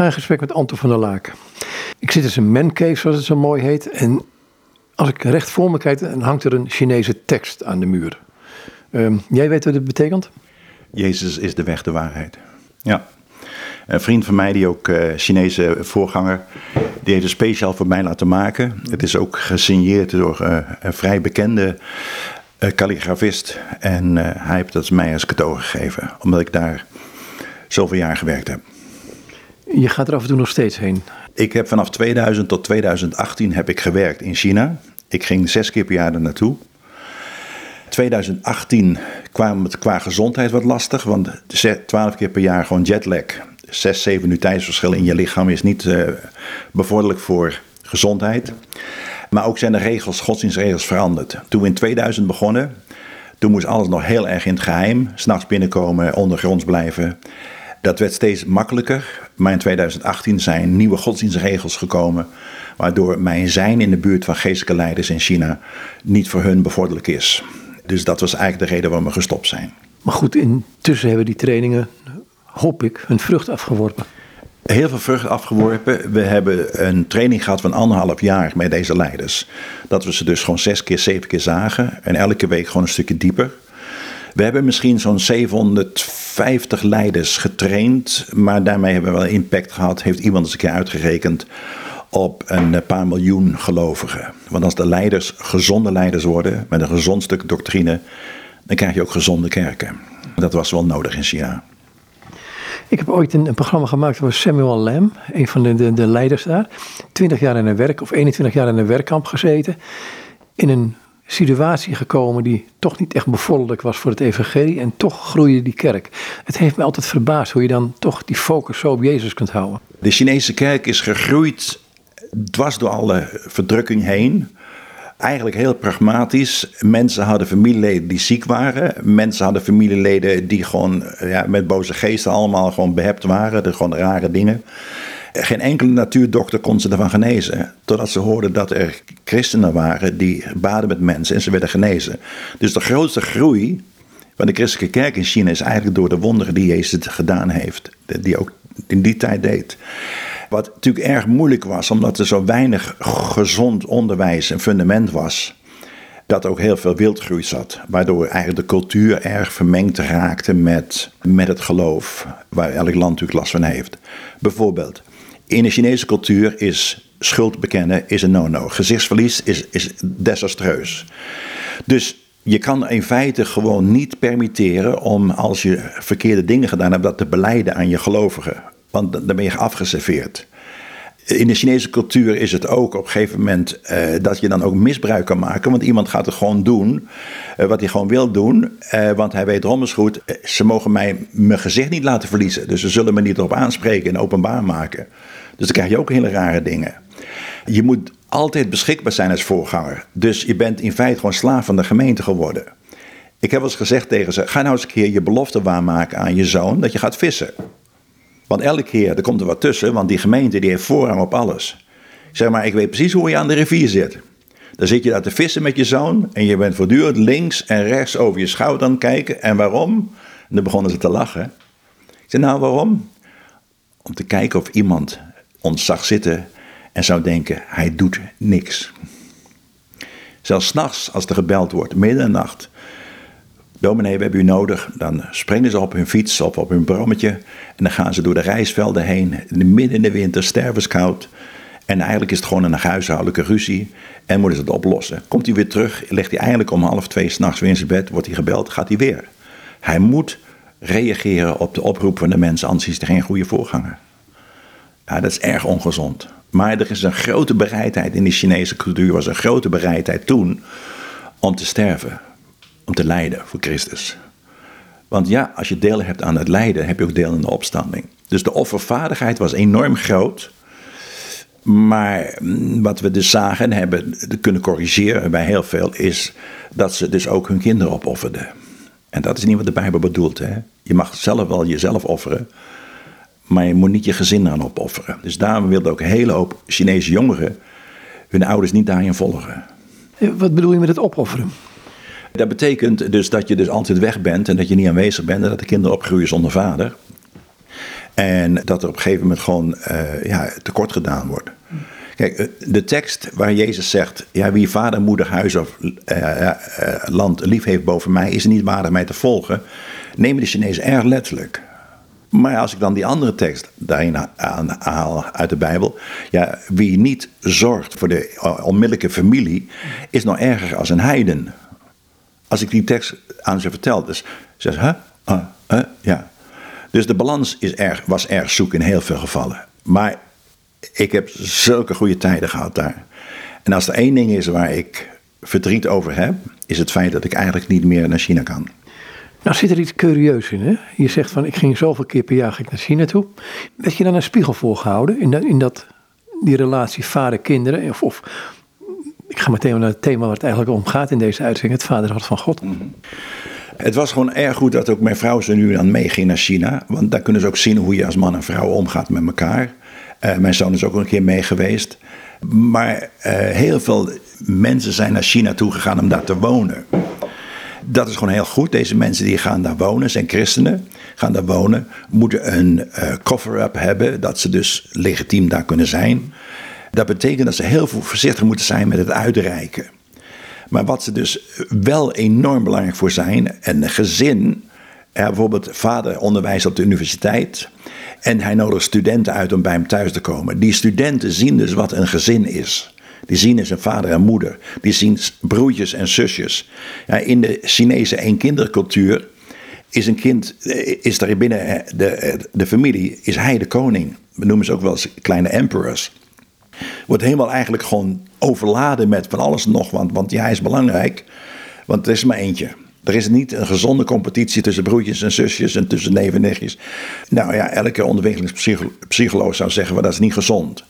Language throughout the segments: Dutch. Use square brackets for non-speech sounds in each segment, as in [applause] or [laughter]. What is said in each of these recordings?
ga in gesprek met Anton van der Laak. Ik zit in zijn mancave, zoals het zo mooi heet. En als ik recht voor me kijk, dan hangt er een Chinese tekst aan de muur. Ehm, jij weet wat het betekent? Jezus is de weg, de waarheid. Ja. Een vriend van mij, die ook uh, Chinese voorganger, die heeft het speciaal voor mij laten maken. Het is ook gesigneerd door uh, een vrij bekende kalligrafist. En hij heeft dat mij als cadeau gegeven, omdat ik daar zoveel jaar gewerkt heb. Je gaat er af en toe nog steeds heen? Ik heb vanaf 2000 tot 2018 heb ik gewerkt in China. Ik ging zes keer per jaar er naartoe. 2018 kwam het qua gezondheid wat lastig, want 12 keer per jaar gewoon jetlag. 6, 7 uur tijdsverschil in je lichaam is niet uh, bevorderlijk voor gezondheid. Maar ook zijn de regels, godsdienstregels veranderd. Toen we in 2000 begonnen, toen moest alles nog heel erg in het geheim. S'nachts binnenkomen, ondergronds blijven. Dat werd steeds makkelijker. Maar in 2018 zijn nieuwe godsdienstregels gekomen. Waardoor mijn zijn in de buurt van geestelijke leiders in China niet voor hun bevorderlijk is. Dus dat was eigenlijk de reden waarom we gestopt zijn. Maar goed, intussen hebben die trainingen, hoop ik, hun vrucht afgeworpen. Heel veel vrucht afgeworpen. We hebben een training gehad van anderhalf jaar met deze leiders. Dat we ze dus gewoon zes keer, zeven keer zagen. En elke week gewoon een stukje dieper. We hebben misschien zo'n 750 leiders getraind. Maar daarmee hebben we wel impact gehad. Heeft iemand eens een keer uitgerekend op een paar miljoen gelovigen. Want als de leiders gezonde leiders worden, met een gezond stuk doctrine, dan krijg je ook gezonde kerken. Dat was wel nodig in China. Ik heb ooit een, een programma gemaakt over Samuel Lam, een van de, de, de leiders daar. 20 jaar in een werk, of 21 jaar in een werkkamp gezeten. In een situatie gekomen die toch niet echt bevorderlijk was voor het evangelie. En toch groeide die kerk. Het heeft me altijd verbaasd hoe je dan toch die focus zo op Jezus kunt houden. De Chinese kerk is gegroeid dwars door alle verdrukking heen. Eigenlijk heel pragmatisch. Mensen hadden familieleden die ziek waren. Mensen hadden familieleden die gewoon ja, met boze geesten allemaal gewoon behept waren. De gewoon rare dingen. Geen enkele natuurdokter kon ze ervan genezen. Totdat ze hoorden dat er christenen waren die baden met mensen en ze werden genezen. Dus de grootste groei van de christelijke kerk in China is eigenlijk door de wonderen die Jezus gedaan heeft. Die ook in die tijd deed. Wat natuurlijk erg moeilijk was, omdat er zo weinig gezond onderwijs en fundament was. Dat ook heel veel wildgroei zat. Waardoor eigenlijk de cultuur erg vermengd raakte met, met het geloof. Waar elk land natuurlijk last van heeft. Bijvoorbeeld, in de Chinese cultuur is schuld bekennen is een no-no. Gezichtsverlies is, is desastreus. Dus je kan in feite gewoon niet permitteren om als je verkeerde dingen gedaan hebt, dat te beleiden aan je gelovigen. Want dan ben je afgeserveerd. In de Chinese cultuur is het ook op een gegeven moment uh, dat je dan ook misbruik kan maken. Want iemand gaat het gewoon doen uh, wat hij gewoon wil doen. Uh, want hij weet is goed, ze mogen mij mijn gezicht niet laten verliezen. Dus ze zullen me niet erop aanspreken en openbaar maken. Dus dan krijg je ook hele rare dingen. Je moet altijd beschikbaar zijn als voorganger. Dus je bent in feite gewoon slaaf van de gemeente geworden. Ik heb wel eens gezegd tegen ze: ga nou eens een keer je belofte waarmaken aan je zoon dat je gaat vissen. Want elke keer, er komt er wat tussen, want die gemeente die heeft voorrang op alles. Zeg maar, ik weet precies hoe je aan de rivier zit. Dan zit je daar te vissen met je zoon en je bent voortdurend links en rechts over je schouder aan het kijken. En waarom? En dan begonnen ze te lachen. Ik zei, nou waarom? Om te kijken of iemand ons zag zitten en zou denken, hij doet niks. Zelfs s'nachts, als er gebeld wordt, midden in de nacht. Dominee, we hebben u nodig. Dan springen ze op hun fiets of op hun brommetje. En dan gaan ze door de reisvelden heen. Midden in de winter, stervenskoud. En eigenlijk is het gewoon een huishoudelijke ruzie. En moeten ze het oplossen. Komt hij weer terug, ligt hij eigenlijk om half twee s'nachts weer in zijn bed. Wordt hij gebeld, gaat hij weer. Hij moet reageren op de oproep van de mensen, anders is er geen goede voorganger. Ja, dat is erg ongezond. Maar er is een grote bereidheid in de Chinese cultuur, was een grote bereidheid toen om te sterven, om te lijden voor Christus. Want ja, als je deel hebt aan het lijden, heb je ook deel in de opstanding. Dus de offervaardigheid was enorm groot. Maar wat we dus zagen en hebben kunnen corrigeren bij heel veel, is dat ze dus ook hun kinderen opofferden. En dat is niet wat de Bijbel bedoelt. Hè? Je mag zelf wel jezelf offeren, maar je moet niet je gezin aan opofferen. Dus daarom wilden ook een hele hoop Chinese jongeren hun ouders niet daarin volgen. Wat bedoel je met het opofferen? Dat betekent dus dat je dus altijd weg bent en dat je niet aanwezig bent en dat de kinderen opgroeien zonder vader. En dat er op een gegeven moment gewoon uh, ja, tekort gedaan wordt. Kijk, eh, de tekst waar Jezus zegt: ja, wie vader, moeder, huis of uh, land lief heeft boven mij, is niet waardig mij te volgen. Nemen de Chinezen erg letterlijk. Maar als ik dan die andere tekst daarin haal uit de Bijbel. Ja, wie niet zorgt voor de onmiddellijke familie, is nog erger als een heiden. Als ik die tekst aan ze vertel, dus ze huh? Uh, uh, ja. Dus de balans is erg, was erg zoek in heel veel gevallen. Maar ik heb zulke goede tijden gehad daar. En als er één ding is waar ik verdriet over heb, is het feit dat ik eigenlijk niet meer naar China kan. Nou zit er iets curieus in. Hè? Je zegt van ik ging zoveel keer per jaar naar China toe. Werd je dan een spiegel voorgehouden in, in dat, die relatie vader-kinderen? Of, of, ik ga meteen naar het thema waar het eigenlijk om gaat in deze uitzending. Het vaderhart van God. Mhm. Het was gewoon erg goed dat ook mijn vrouw zo nu dan meeging naar China. Want daar kunnen ze ook zien hoe je als man en vrouw omgaat met elkaar. Uh, mijn zoon is ook een keer mee geweest. Maar uh, heel veel mensen zijn naar China toe gegaan om daar te wonen. Dat is gewoon heel goed. Deze mensen die gaan daar wonen, zijn christenen, gaan daar wonen, moeten een uh, cover-up hebben, dat ze dus legitiem daar kunnen zijn. Dat betekent dat ze heel voorzichtig moeten zijn met het uitreiken. Maar wat ze dus wel enorm belangrijk voor zijn, een gezin, ja, bijvoorbeeld vader onderwijst op de universiteit. En hij nodigt studenten uit om bij hem thuis te komen. Die studenten zien dus wat een gezin is. Die zien dus een vader en moeder. Die zien broertjes en zusjes. Ja, in de Chinese eenkindercultuur is een kind, eh, is daar binnen de, de familie, is hij de koning. We noemen ze ook wel eens kleine emperors. Wordt helemaal eigenlijk gewoon overladen met van alles nog, want, want hij is belangrijk. Want er is maar eentje. Er is niet een gezonde competitie tussen broertjes en zusjes en tussen neven en nichtjes. Nou ja, elke ontwikkelingspsycholoog zou zeggen, dat is niet gezond.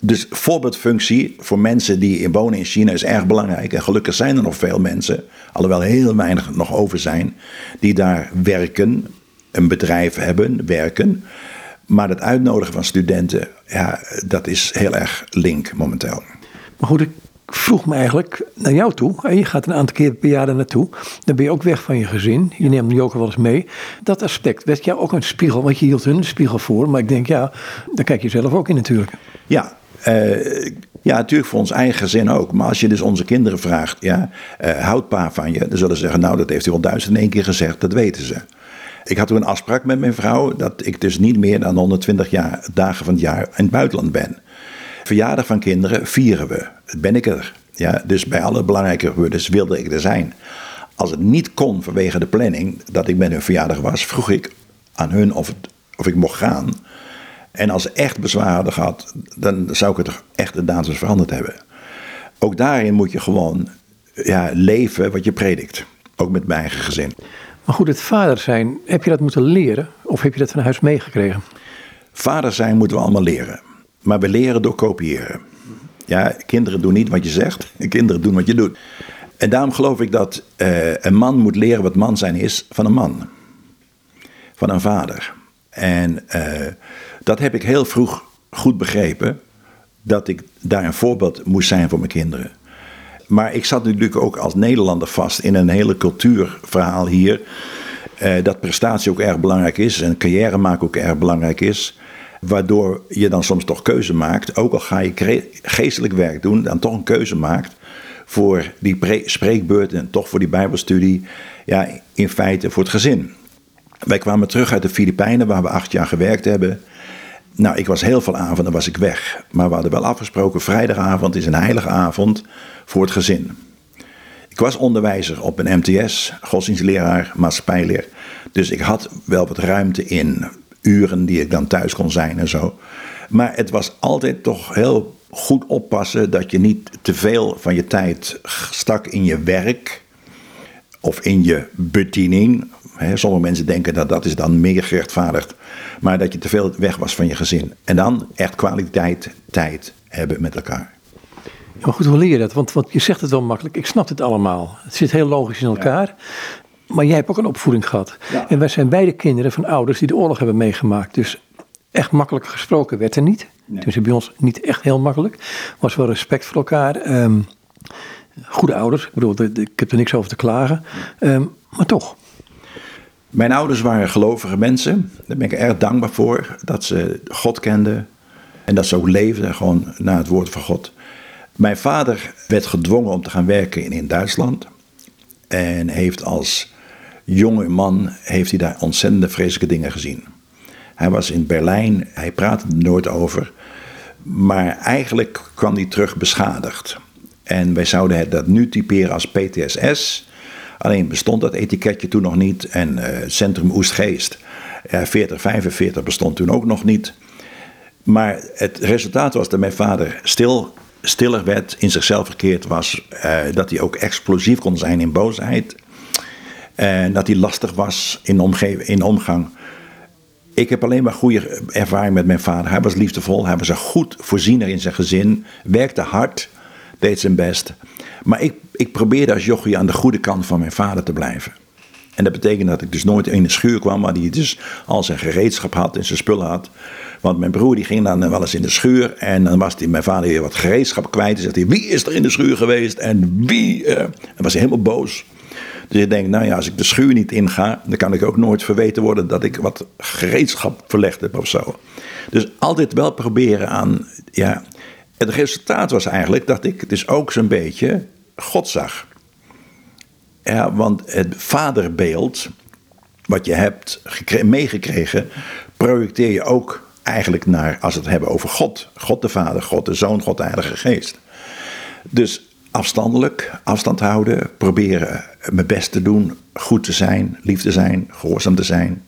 Dus voorbeeldfunctie voor mensen die wonen in China is erg belangrijk. En gelukkig zijn er nog veel mensen, alhoewel heel weinig nog over zijn, die daar werken, een bedrijf hebben, werken. Maar het uitnodigen van studenten, ja, dat is heel erg link momenteel. Maar goed, ik vroeg me eigenlijk naar jou toe. Je gaat een aantal keer per jaar naartoe. Dan ben je ook weg van je gezin. Je neemt Joker wel eens mee. Dat aspect werd jou ook een spiegel, want je hield hun een spiegel voor. Maar ik denk, ja, daar kijk je zelf ook in natuurlijk. Ja, uh, ja, natuurlijk voor ons eigen gezin ook. Maar als je dus onze kinderen vraagt, ja, uh, houdt pa van je? Dan zullen ze zeggen, nou, dat heeft hij al duizend en één keer gezegd, dat weten ze. Ik had toen een afspraak met mijn vrouw dat ik dus niet meer dan 120 jaar, dagen van het jaar in het buitenland ben. Verjaardag van kinderen vieren we. Ben ik er. Ja, dus bij alle belangrijke gebeurtenissen wilde ik er zijn. Als het niet kon vanwege de planning dat ik met hun verjaardag was, vroeg ik aan hun of, of ik mocht gaan. En als ze echt bezwaar hadden gehad, dan zou ik het toch echt de datum veranderd hebben. Ook daarin moet je gewoon ja, leven wat je predikt. Ook met mijn eigen gezin. Maar goed, het vader zijn, heb je dat moeten leren? Of heb je dat van huis meegekregen? Vader zijn moeten we allemaal leren. Maar we leren door kopiëren. Ja, kinderen doen niet wat je zegt, [laughs] kinderen doen wat je doet. En daarom geloof ik dat uh, een man moet leren wat man zijn is van een man. Van een vader. En uh, dat heb ik heel vroeg goed begrepen. Dat ik daar een voorbeeld moest zijn voor mijn kinderen. Maar ik zat natuurlijk ook als Nederlander vast in een hele cultuurverhaal hier. Uh, dat prestatie ook erg belangrijk is en carrière maken ook erg belangrijk is. Waardoor je dan soms toch keuze maakt, ook al ga je geestelijk werk doen, dan toch een keuze maakt voor die spreekbeurt en toch voor die Bijbelstudie. Ja, in feite voor het gezin. Wij kwamen terug uit de Filipijnen, waar we acht jaar gewerkt hebben. Nou, ik was heel veel avonden was ik weg. Maar we hadden wel afgesproken, vrijdagavond is een heilige avond voor het gezin. Ik was onderwijzer op een MTS, godsdienstleraar, maatschappijleer. Dus ik had wel wat ruimte in uren die ik dan thuis kon zijn en zo. Maar het was altijd toch heel goed oppassen dat je niet te veel van je tijd stak in je werk of in je bediening. Sommige mensen denken dat dat is dan meer gerechtvaardigd. Maar dat je te veel weg was van je gezin. En dan echt kwaliteit tijd hebben met elkaar. Ja, goed, hoe leer je dat? Want, want je zegt het wel makkelijk. Ik snap het allemaal. Het zit heel logisch in elkaar. Maar jij hebt ook een opvoeding gehad. En wij zijn beide kinderen van ouders die de oorlog hebben meegemaakt. Dus echt makkelijk gesproken werd er niet. Nee. Dus bij ons niet echt heel makkelijk. Was wel respect voor elkaar. Um, goede ouders. Ik bedoel, ik heb er niks over te klagen. Um, maar toch. Mijn ouders waren gelovige mensen. Daar ben ik erg dankbaar voor. Dat ze God kenden. En dat ze ook leefden gewoon naar het woord van God. Mijn vader werd gedwongen om te gaan werken in, Duitsland. En heeft als jonge man heeft hij daar ontzettende vreselijke dingen gezien. Hij was in Berlijn, hij praatte er nooit over. Maar eigenlijk kwam hij terug beschadigd. En wij zouden het dat nu typeren als PTSS. Alleen bestond dat etiketje toen nog niet. En uh, Centrum Oestgeest, ja, 40, 45 bestond toen ook nog niet. Maar het resultaat was dat mijn vader stil, stiller werd, in zichzelf verkeerd was. Uh, dat hij ook explosief kon zijn in boosheid. En dat hij lastig was in, omgeving, in omgang. Ik heb alleen maar goede ervaring met mijn vader. Hij was liefdevol, hij was een goed voorziener in zijn gezin, werkte hard, deed zijn best. Maar ik, ik probeerde als jochie aan de goede kant van mijn vader te blijven. En dat betekende dat ik dus nooit in de schuur kwam, maar die dus al zijn gereedschap had en zijn spullen had. Want mijn broer die ging dan wel eens in de schuur en dan was die, mijn vader weer wat gereedschap kwijt. En zegt hij, wie is er in de schuur geweest en wie? Uh, dan was hij helemaal boos. Dus je denkt, nou ja, als ik de schuur niet inga, dan kan ik ook nooit verweten worden dat ik wat gereedschap verlegd heb of zo. Dus altijd wel proberen aan, ja. Het resultaat was eigenlijk dat ik dus ook zo'n beetje God zag. Ja, want het vaderbeeld, wat je hebt meegekregen, projecteer je ook eigenlijk naar, als we het hebben over God. God de Vader, God de Zoon, God de Heilige Geest. Dus afstandelijk, afstand houden, proberen mijn best te doen, goed te zijn, lief te zijn, gehoorzaam te zijn.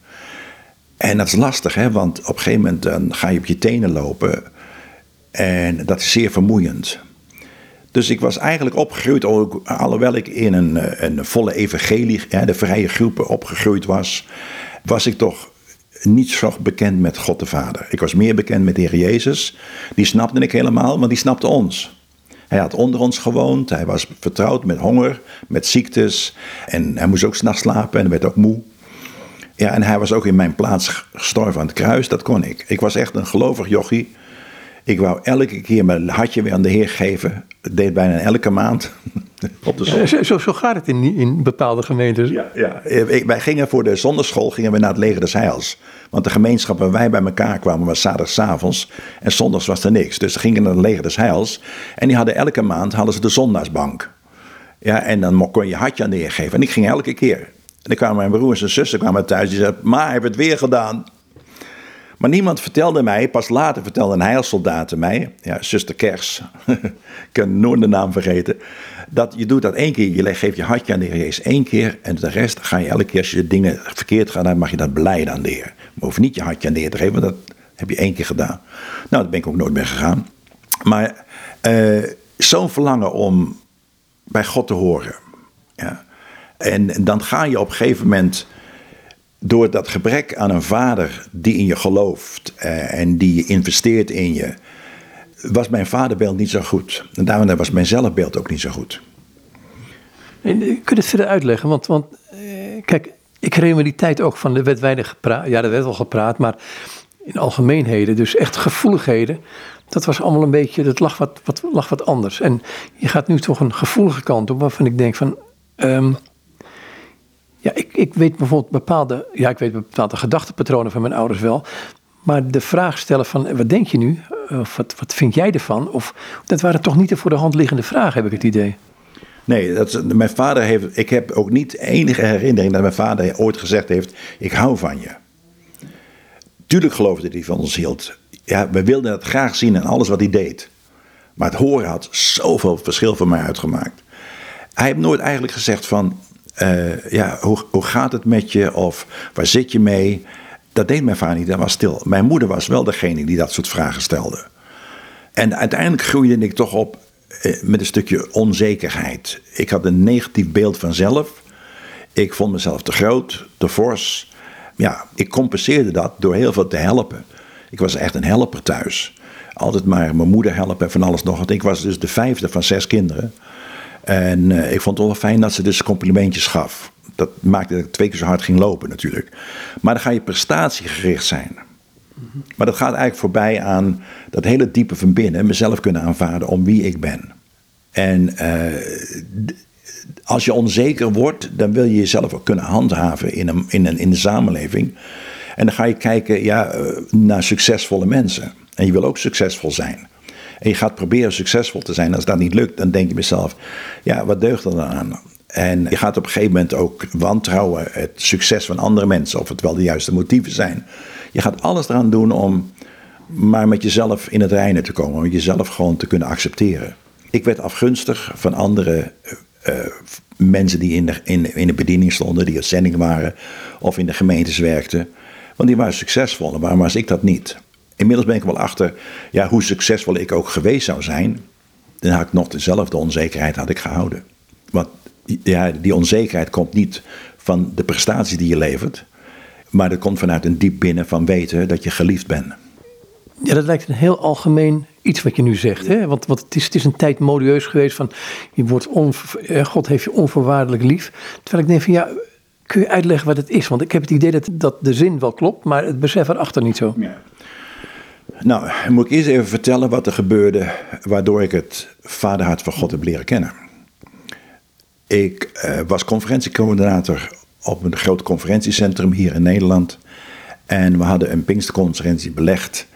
En dat is lastig, hè, want op een gegeven moment dan ga je op je tenen lopen en dat is zeer vermoeiend. Dus ik was eigenlijk opgegroeid, alhoewel ik in een, een volle evangelie, de vrije groepen opgegroeid was, was ik toch niet zo bekend met God de Vader. Ik was meer bekend met de Heer Jezus. Die snapte ik helemaal, want die snapte ons. Hij had onder ons gewoond, hij was vertrouwd met honger, met ziektes. En hij moest ook s'nachts slapen en werd ook moe. Ja, en hij was ook in mijn plaats gestorven aan het kruis, dat kon ik. Ik was echt een gelovig jochie. Ik wou elke keer mijn hartje weer aan de Heer geven. Dat deed bijna elke maand. [laughs] op de ja, zo, zo, gaat het in, in bepaalde gemeentes. Ja, ja. wij gingen voor de zonderschool gingen we naar het leger des Heils. Want de gemeenschap waar wij bij elkaar kwamen was zaterdagavonds. En zondags was er niks. Dus we gingen naar het leger des Heils. En die hadden elke maand hadden ze de zondagsbank. Ja, en dan kon je hartje aan de Heer geven. En ik ging elke keer. En dan kwamen mijn broers en zussen kwamen thuis. Die zeiden, ma, heb het weer gedaan. Maar niemand vertelde mij, pas later vertelde een heilsoldaat mij, ja, zuster Kers, [laughs] ik kan nooit de naam vergeten, dat je doet dat één keer, je geeft je hartje aan de Heer Jezus één keer en de rest ga je elke keer als je dingen verkeerd gaat, dan mag je dat beleiden aan de Heer. Maar hoef niet je hartje aan de Heer te geven, want dat heb je één keer gedaan. Nou, daar ben ik ook nooit meer gegaan. Maar uh, zo'n verlangen om bij God te horen. Ja. En dan ga je op een gegeven moment door dat gebrek aan een vader die in je gelooft eh, en die investeert in je, was mijn vaderbeeld niet zo goed. En daarom was mijn zelfbeeld ook niet zo goed. Eh, kun je het verder uitleggen? Want, want eh, kijk, ik herinner me die tijd ook van, er werd weinig gepraat. Ja, er werd wel gepraat, maar in algemeenheden, dus echt gevoeligheden. Dat was allemaal een beetje, dat lag wat, wat, lag wat anders. En je gaat nu toch een gevoelige kant op, waarvan ik denk van... Um, ja, ik, ik weet bijvoorbeeld bepaalde, ja, ik weet bepaalde gedachtepatronen van mijn ouders wel. Maar de vraag stellen van, wat denk je nu? Of wat, wat vind jij ervan? Of, dat waren toch niet de voor de hand liggende vragen, heb ik het idee. Nee, dat, mijn vader heeft, ik heb ook niet enige herinnering dat mijn vader ooit gezegd heeft, ik hou van je. Tuurlijk geloofde hij van ons hield. Ja, we wilden het graag zien en alles wat hij deed. Maar het horen had zoveel verschil voor mij uitgemaakt. Hij heeft nooit eigenlijk gezegd van, uh, ja, hoe, hoe gaat het met je? Of waar zit je mee? Dat deed mijn vader niet, dat was stil. Mijn moeder was wel degene die dat soort vragen stelde. En uiteindelijk groeide ik toch op eh, met een stukje onzekerheid. Ik had een negatief beeld van zelf. Ik vond mezelf te groot, te fors. Ja, ik compenseerde dat door heel veel te helpen. Ik was echt een helper thuis. Altijd maar mijn moeder helpen en van alles nog. Want ik was dus de vijfde van zes kinderen. En uh, ik vond het wel fijn dat ze dus complimentjes gaf. Dat maakte dat ik twee keer zo hard ging lopen natuurlijk. Maar dan ga je prestatiegericht zijn. Maar dat gaat eigenlijk voorbij aan dat hele diepe van binnen, mezelf kunnen aanvaarden om wie ik ben. En uh, als je onzeker wordt, dan wil je jezelf ook kunnen handhaven in, een, in, een, in de samenleving. En dan ga je kijken ja, eh, naar succesvolle mensen. En je wil ook succesvol zijn. En je gaat proberen succesvol te zijn. Als dat niet lukt, dan denk je mezelf, ja, wat deugt er dan aan? En je gaat op een gegeven moment ook wantrouwen het succes van andere mensen, of het wel de juiste motieven zijn. Je gaat alles eraan doen om maar met jezelf in het reinen te komen, om jezelf gewoon te kunnen accepteren. Ik werd afgunstig van andere uh, mensen die in de, in, in de bediening stonden, die op zending waren of in de gemeentes werkten. Want die waren succesvol, waarom was ik dat niet? Inmiddels ben ik wel achter ja, hoe succesvol ik ook geweest zou zijn. Dan had ik nog dezelfde onzekerheid had ik gehouden. Want ja, die onzekerheid komt niet van de prestatie die je levert. Maar dat komt vanuit een diep binnen van weten dat je geliefd bent. Ja, dat lijkt een heel algemeen iets wat je nu zegt. Hè? Want, want het, is, het is een tijd modieus geweest van je wordt on, eh, God heeft je onvoorwaardelijk lief. Terwijl ik denk van ja, kun je uitleggen wat het is? Want ik heb het idee dat, dat de zin wel klopt, maar het besef erachter niet zo. Ja. Nou, moet ik eerst even vertellen wat er gebeurde waardoor ik het vaderhart van God heb leren kennen. Ik uh, was conferentiecoördinator op een groot conferentiecentrum hier in Nederland. En we hadden een Pinksterconferentie belegd.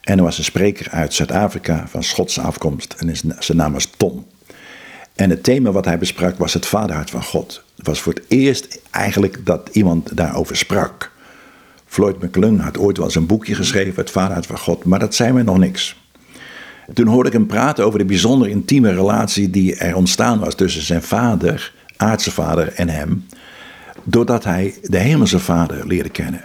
En er was een spreker uit Zuid-Afrika van Schotse afkomst. En zijn naam was Tom. En het thema wat hij besprak was het vaderhart van God. Het was voor het eerst eigenlijk dat iemand daarover sprak. Floyd McClung had ooit wel eens een boekje geschreven, Het Vaderhart van God, maar dat zei mij nog niks. Toen hoorde ik hem praten over de bijzonder intieme relatie die er ontstaan was tussen zijn vader, aardse vader en hem, doordat hij de hemelse vader leerde kennen.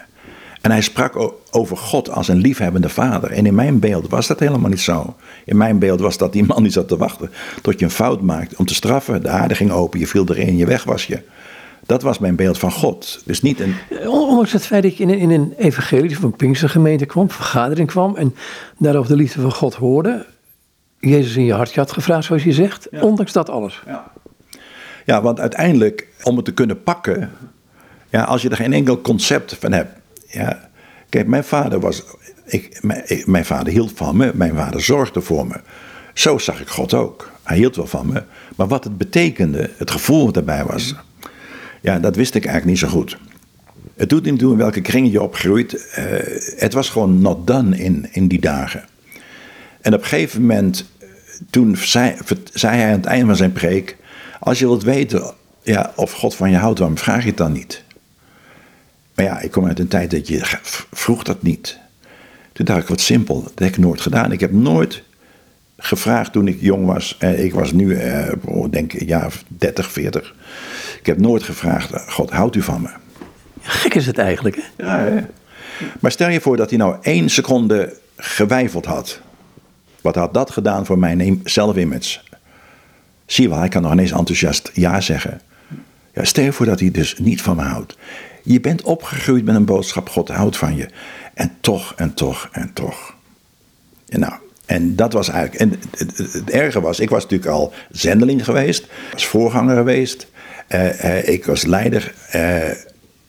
En hij sprak over God als een liefhebbende vader. En in mijn beeld was dat helemaal niet zo. In mijn beeld was dat die man niet zat te wachten tot je een fout maakt om te straffen. De aarde ging open, je viel erin, je weg was je. Dat was mijn beeld van God. Dus niet een... Ondanks het feit dat je in een, in een evangelische of een Pinkstergemeente kwam, vergadering kwam en daarover de liefde van God hoorde, Jezus in je hartje had gevraagd, zoals je zegt, ondanks dat alles. Ja. ja, want uiteindelijk, om het te kunnen pakken, ja, als je er geen enkel concept van hebt. Ja, kijk, mijn vader was. Ik, mijn, mijn vader hield van me, mijn vader zorgde voor me. Zo zag ik God ook. Hij hield wel van me. Maar wat het betekende, het gevoel wat erbij was, ja, dat wist ik eigenlijk niet zo goed. Het doet niet toe in welke kring je opgroeit. Uh, het was gewoon not done in, in die dagen. En op een gegeven moment, toen zei, zei hij aan het einde van zijn preek: Als je wilt weten ja, of God van je houdt, waarom vraag je het dan niet? Maar ja, ik kom uit een tijd dat je vroeg dat niet. Toen dacht ik, wat simpel, dat heb ik nooit gedaan. Ik heb nooit gevraagd toen ik jong was. Eh, ik was nu, eh, denk ik, een jaar 30, 40. Ik heb nooit gevraagd, God, houdt u van me? Gek is het eigenlijk, hè? Ja, hè? Maar stel je voor dat hij nou één seconde gewijfeld had. Wat had dat gedaan voor mijn zelfimage? Zie je wel, hij kan nog ineens enthousiast ja zeggen. Ja, stel je voor dat hij dus niet van me houdt. Je bent opgegroeid met een boodschap, God houdt van je. En toch, en toch, en toch. En nou, en dat was eigenlijk. En het, het, erge was, ik was natuurlijk al zendeling geweest, was voorganger geweest, uh, uh, ik was leider. Uh,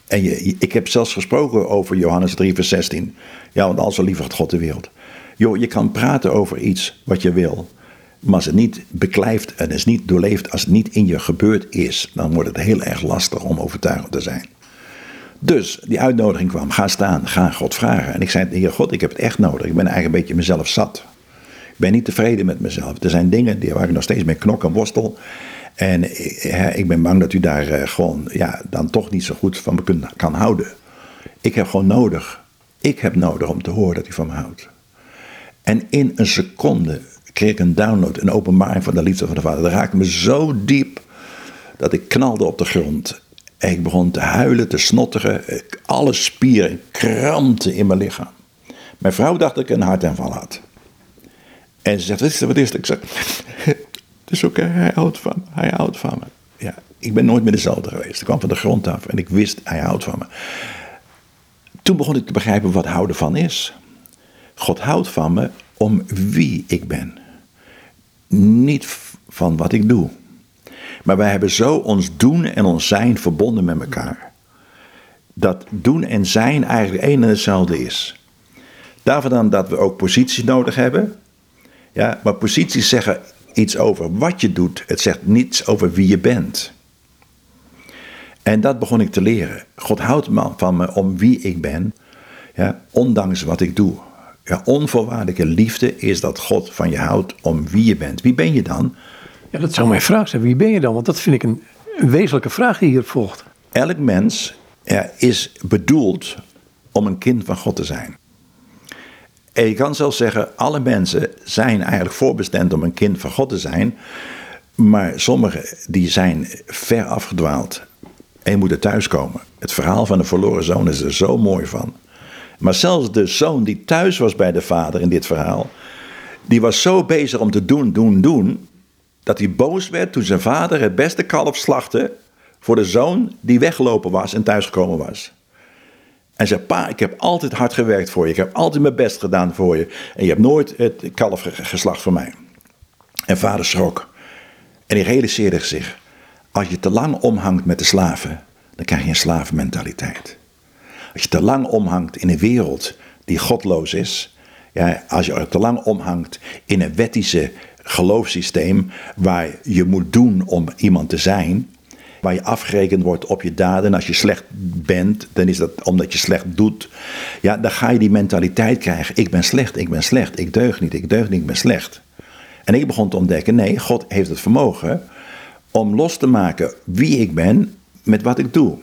en je, ik heb zelfs gesproken over Johannes 3, vers 16. Ja, want al zo had God de wereld. Joh, je kan praten over iets wat je wil. Maar als het niet beklijft en is niet doorleefd, als het niet in je gebeurd is, dan wordt het heel erg lastig om overtuigend te zijn. Dus die uitnodiging kwam, ga staan, ga God vragen. En ik zei, Heer God, ik heb het echt nodig. Ik ben eigenlijk een beetje mezelf zat. Ik ben niet tevreden met mezelf. Er zijn dingen die, waar ik nog steeds mee knok en worstel. En ik ben bang dat u daar eh, gewoon ja, dan toch niet zo goed van me kan houden. Ik heb gewoon nodig. Ik heb nodig om te horen dat u van me houdt. En in een seconde kreeg ik een download, een openbaring van de liefde van de Vader. Dat raakte me zo diep dat ik knalde op de grond. En ik begon te huilen, te snotteren. Alle spieren krampten in mijn lichaam. Mijn vrouw dacht dat ik een hartaanval had. En ze zegt, wat is het, wat? Ik zeg, het is oké, hij houdt van me, hij houdt van me. Ja, ik ben nooit meer dezelfde geweest. Ik kwam van de grond af en ik wist, hij houdt van me. Toen begon ik te begrijpen wat houden van is. God houdt van me om wie ik ben. Niet van wat ik doe. Maar wij hebben zo ons doen en ons zijn verbonden met elkaar. Dat doen en zijn eigenlijk één en hetzelfde is. Daarvan dan dat we ook positie nodig hebben. Ja, maar posities zeggen iets over wat je doet. Het zegt niets over wie je bent. En dat begon ik te leren. God houdt van me om wie ik ben, ja, ondanks wat ik doe. Ja, onvoorwaardelijke liefde is dat God van je houdt om wie je bent. Wie ben je dan? Ja, dat zou mijn vraag zijn. Wie ben je dan? Want dat vind ik een wezenlijke vraag die hier volgt. Elk mens ja, is bedoeld om een kind van God te zijn. En je kan zelfs zeggen, alle mensen zijn eigenlijk voorbestemd om een kind van God te zijn. Maar sommigen die zijn ver afgedwaald en je moet er thuiskomen. Het verhaal van de verloren zoon is er zo mooi van. Maar zelfs de zoon die thuis was bij de vader in dit verhaal, die was zo bezig om te doen, doen, doen, dat hij boos werd toen zijn vader het beste kalf slachtte voor de zoon die weggelopen was en thuisgekomen was. En zei, pa, ik heb altijd hard gewerkt voor je, ik heb altijd mijn best gedaan voor je en je hebt nooit het kalf geslacht voor mij. En vader schrok en hij realiseerde zich, als je te lang omhangt met de slaven, dan krijg je een slavenmentaliteit. Als je te lang omhangt in een wereld die godloos is, ja, als je er te lang omhangt in een wettische geloofssysteem waar je moet doen om iemand te zijn, waar je afgerekend wordt op je daden. En als je slecht bent, dan is dat omdat je slecht doet. Ja, dan ga je die mentaliteit krijgen. Ik ben slecht, ik ben slecht, ik deug niet, ik deug niet, ik ben slecht. En ik begon te ontdekken, nee, God heeft het vermogen om los te maken wie ik ben met wat ik doe.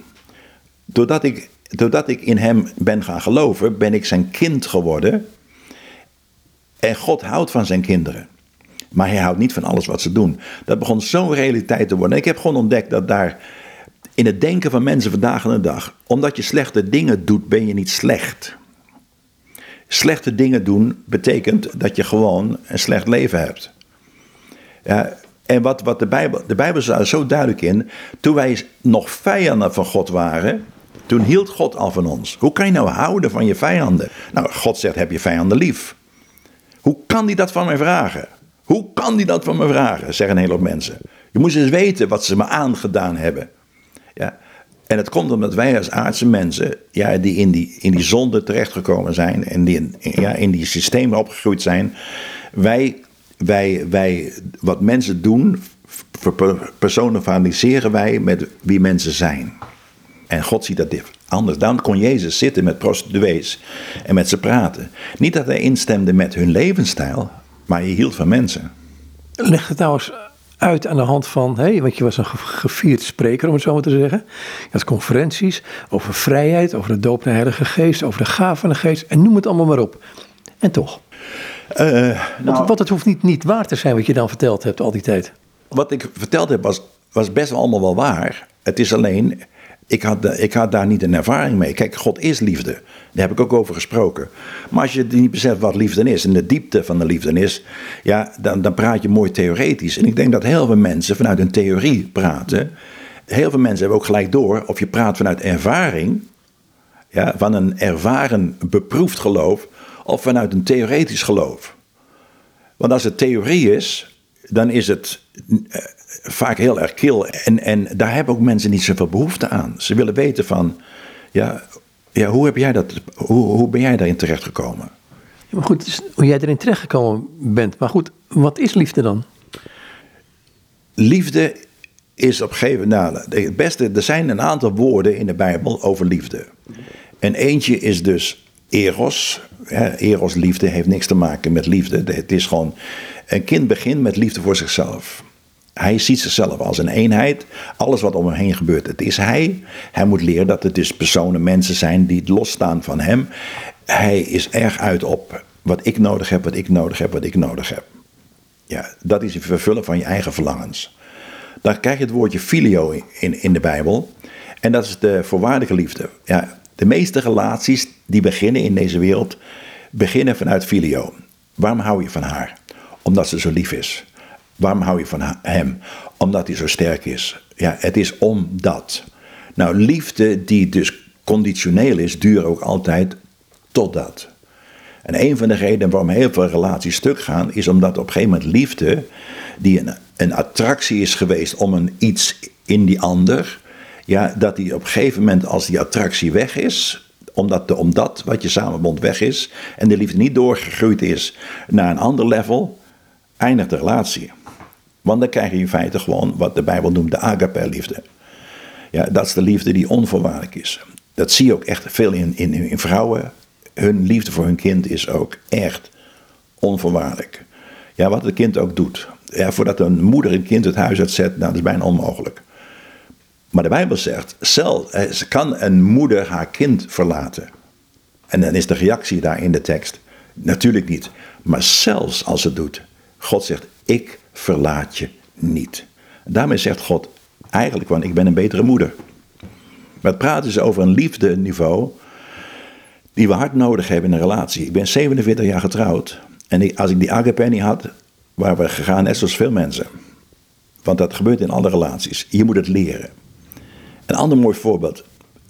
Doordat ik, doordat ik in Hem ben gaan geloven, ben ik zijn kind geworden. En God houdt van zijn kinderen. Maar hij houdt niet van alles wat ze doen. Dat begon zo'n realiteit te worden. En ik heb gewoon ontdekt dat daar in het denken van mensen vandaag en de dag, omdat je slechte dingen doet, ben je niet slecht. Slechte dingen doen betekent dat je gewoon een slecht leven hebt. En wat, wat de Bijbel, de Bijbel staat zo duidelijk in, toen wij nog vijanden van God waren, toen hield God al van ons. Hoe kan je nou houden van je vijanden? Nou, God zegt, heb je vijanden lief. Hoe kan hij dat van mij vragen? Hoe kan hij dat van me vragen, zeggen een hoop mensen. Je moet eens weten wat ze me aangedaan hebben. Ja. En het komt omdat wij als aardse mensen, ja, die in die, in die zonde terechtgekomen zijn en die in, ja, in die systemen opgegroeid zijn, wij, wij, wij, wat mensen doen, personaliseren wij met wie mensen zijn. En God ziet dat anders. Dan kon Jezus zitten met prostituees en met ze praten. Niet dat hij instemde met hun levensstijl, maar je hield van mensen. Leg het nou eens uit aan de hand van, hey, want je was een gevierd spreker om het zo maar te zeggen. Je had conferenties over vrijheid, over de doop naar Heilige Geest, over de gaven van de Geest en noem het allemaal maar op. En toch? Uh, nou, want, want, het hoeft niet, niet waar te zijn wat je dan verteld hebt al die tijd. Wat ik verteld heb was, was best wel allemaal wel waar. Het is alleen, ik had, ik had daar niet een ervaring mee. Kijk, God is liefde. Daar heb ik ook over gesproken. Maar als je niet beseft wat liefde is en de diepte van de liefde is, ja, dan, dan praat je mooi theoretisch. En ik denk dat heel veel mensen vanuit een theorie praten. Heel veel mensen hebben ook gelijk door of je praat vanuit ervaring, ja, van een ervaren, beproefd geloof, of vanuit een theoretisch geloof. Want als het theorie is, dan is het eh, vaak heel erg kil. En, en daar hebben ook mensen niet zoveel behoefte aan. Ze willen weten van, ja, ja hoe, heb jij dat, hoe, hoe ben jij daarin terechtgekomen? Ja, maar goed, dus hoe jij erin terechtgekomen bent. Maar goed, wat is liefde dan? Liefde is op een gegeven moment, nou, het beste, er zijn een aantal woorden in de Bijbel over liefde. En eentje is dus eros. eros, liefde, heeft niks te maken met liefde. Het is gewoon, een kind begint met liefde voor zichzelf. Hij ziet zichzelf als een eenheid. Alles wat om hem heen gebeurt, het is hij. Hij moet leren dat het dus personen, mensen zijn die losstaan van hem. Hij is erg uit op wat ik nodig heb, wat ik nodig heb, wat ik nodig heb. Ja, dat is het vervullen van je eigen verlangens. Dan krijg je het woordje filio in, in de Bijbel. En dat is de voorwaardelijke liefde. Ja, de meeste relaties die beginnen in deze wereld, beginnen vanuit filio. Waarom hou je van haar? Omdat ze zo lief is. Waarom hou je van hem? Omdat hij zo sterk is. Ja, het is omdat. Nou, liefde die dus conditioneel is, duurt ook altijd totdat. En een van de redenen waarom heel veel relaties stuk gaan, is omdat op een gegeven moment liefde, die een, een attractie is geweest om een iets in die ander, ja, dat die op een gegeven moment, als die attractie weg is, omdat, de, omdat wat je samenbond weg is en de liefde niet doorgegroeid is naar een ander level, eindigt de relatie. Want dan krijg je in feite gewoon wat de Bijbel noemt de agape-liefde. Ja, dat is de liefde die onvoorwaardelijk is. Dat zie je ook echt veel in, in, in vrouwen. Hun liefde voor hun kind is ook echt onvoorwaardelijk. Ja, wat het kind ook doet. Ja, voordat een moeder een kind het huis uitzet, nou, dat is bijna onmogelijk. Maar de Bijbel zegt, zelf, eh, kan een moeder haar kind verlaten. En dan is de reactie daar in de tekst, natuurlijk niet. Maar zelfs als het doet, God zegt, ik verlaat je niet. Daarmee zegt God eigenlijk, want ik ben een betere moeder. Maar het praten is over een liefdeniveau die we hard nodig hebben in een relatie. Ik ben 47 jaar getrouwd. En als ik die agape niet had, waren we gegaan net zoals veel mensen. Want dat gebeurt in alle relaties. Je moet het leren. Een ander mooi voorbeeld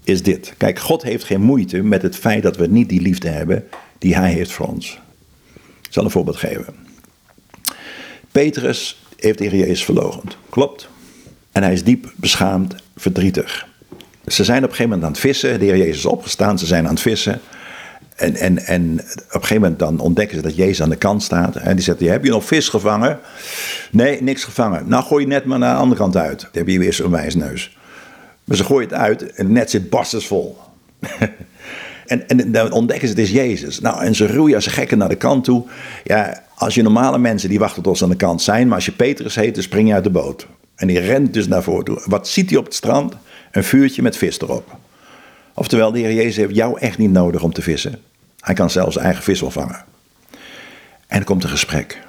is dit. Kijk, God heeft geen moeite met het feit dat we niet die liefde hebben die Hij heeft voor ons. Ik zal een voorbeeld geven. Petrus heeft de Heer Jezus verlogend. Klopt. En hij is diep beschaamd, verdrietig. Ze zijn op een gegeven moment aan het vissen. De Heer Jezus is opgestaan, ze zijn aan het vissen. En, en, en op een gegeven moment dan ontdekken ze dat Jezus aan de kant staat. En die zegt, heb je nog vis gevangen? Nee, niks gevangen. Nou, gooi je net maar naar de andere kant uit. Dan heb je weer zo'n wijsneus. Maar ze gooien het uit en net zit barstensvol. [laughs] en, en dan ontdekken ze, het is Jezus. Nou, en ze roeien als gekken naar de kant toe. Ja, als je normale mensen, die wachten tot ze aan de kant zijn. Maar als je Petrus heet, dan spring je uit de boot. En die rent dus naar voren toe. Wat ziet hij op het strand? Een vuurtje met vis erop. Oftewel, de Heer Jezus heeft jou echt niet nodig om te vissen. Hij kan zelfs eigen vis wel vangen. En er komt een gesprek.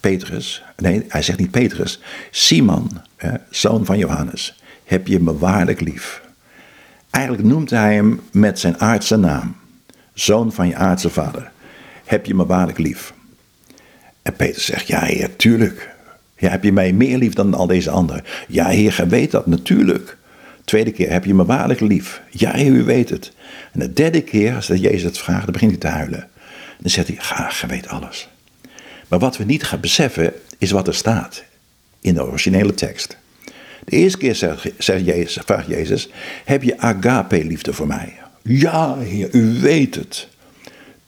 Petrus, nee, hij zegt niet Petrus. Simon, zoon van Johannes, heb je me waarlijk lief? Eigenlijk noemt hij hem met zijn aardse naam. Zoon van je aardse vader. Heb je me waarlijk lief? En Petrus zegt, ja heer, tuurlijk. Ja, heb je mij meer lief dan al deze anderen? Ja heer, gij weet dat, natuurlijk. Tweede keer, heb je me waarlijk lief? Ja heer, u weet het. En de derde keer, als Jezus het vraagt, dan begint hij te huilen. Dan zegt hij, ga, je weet alles. Maar wat we niet gaan beseffen, is wat er staat in de originele tekst. De eerste keer zegt Jezus, vraagt Jezus, heb je agape liefde voor mij? Ja, heer, u weet het.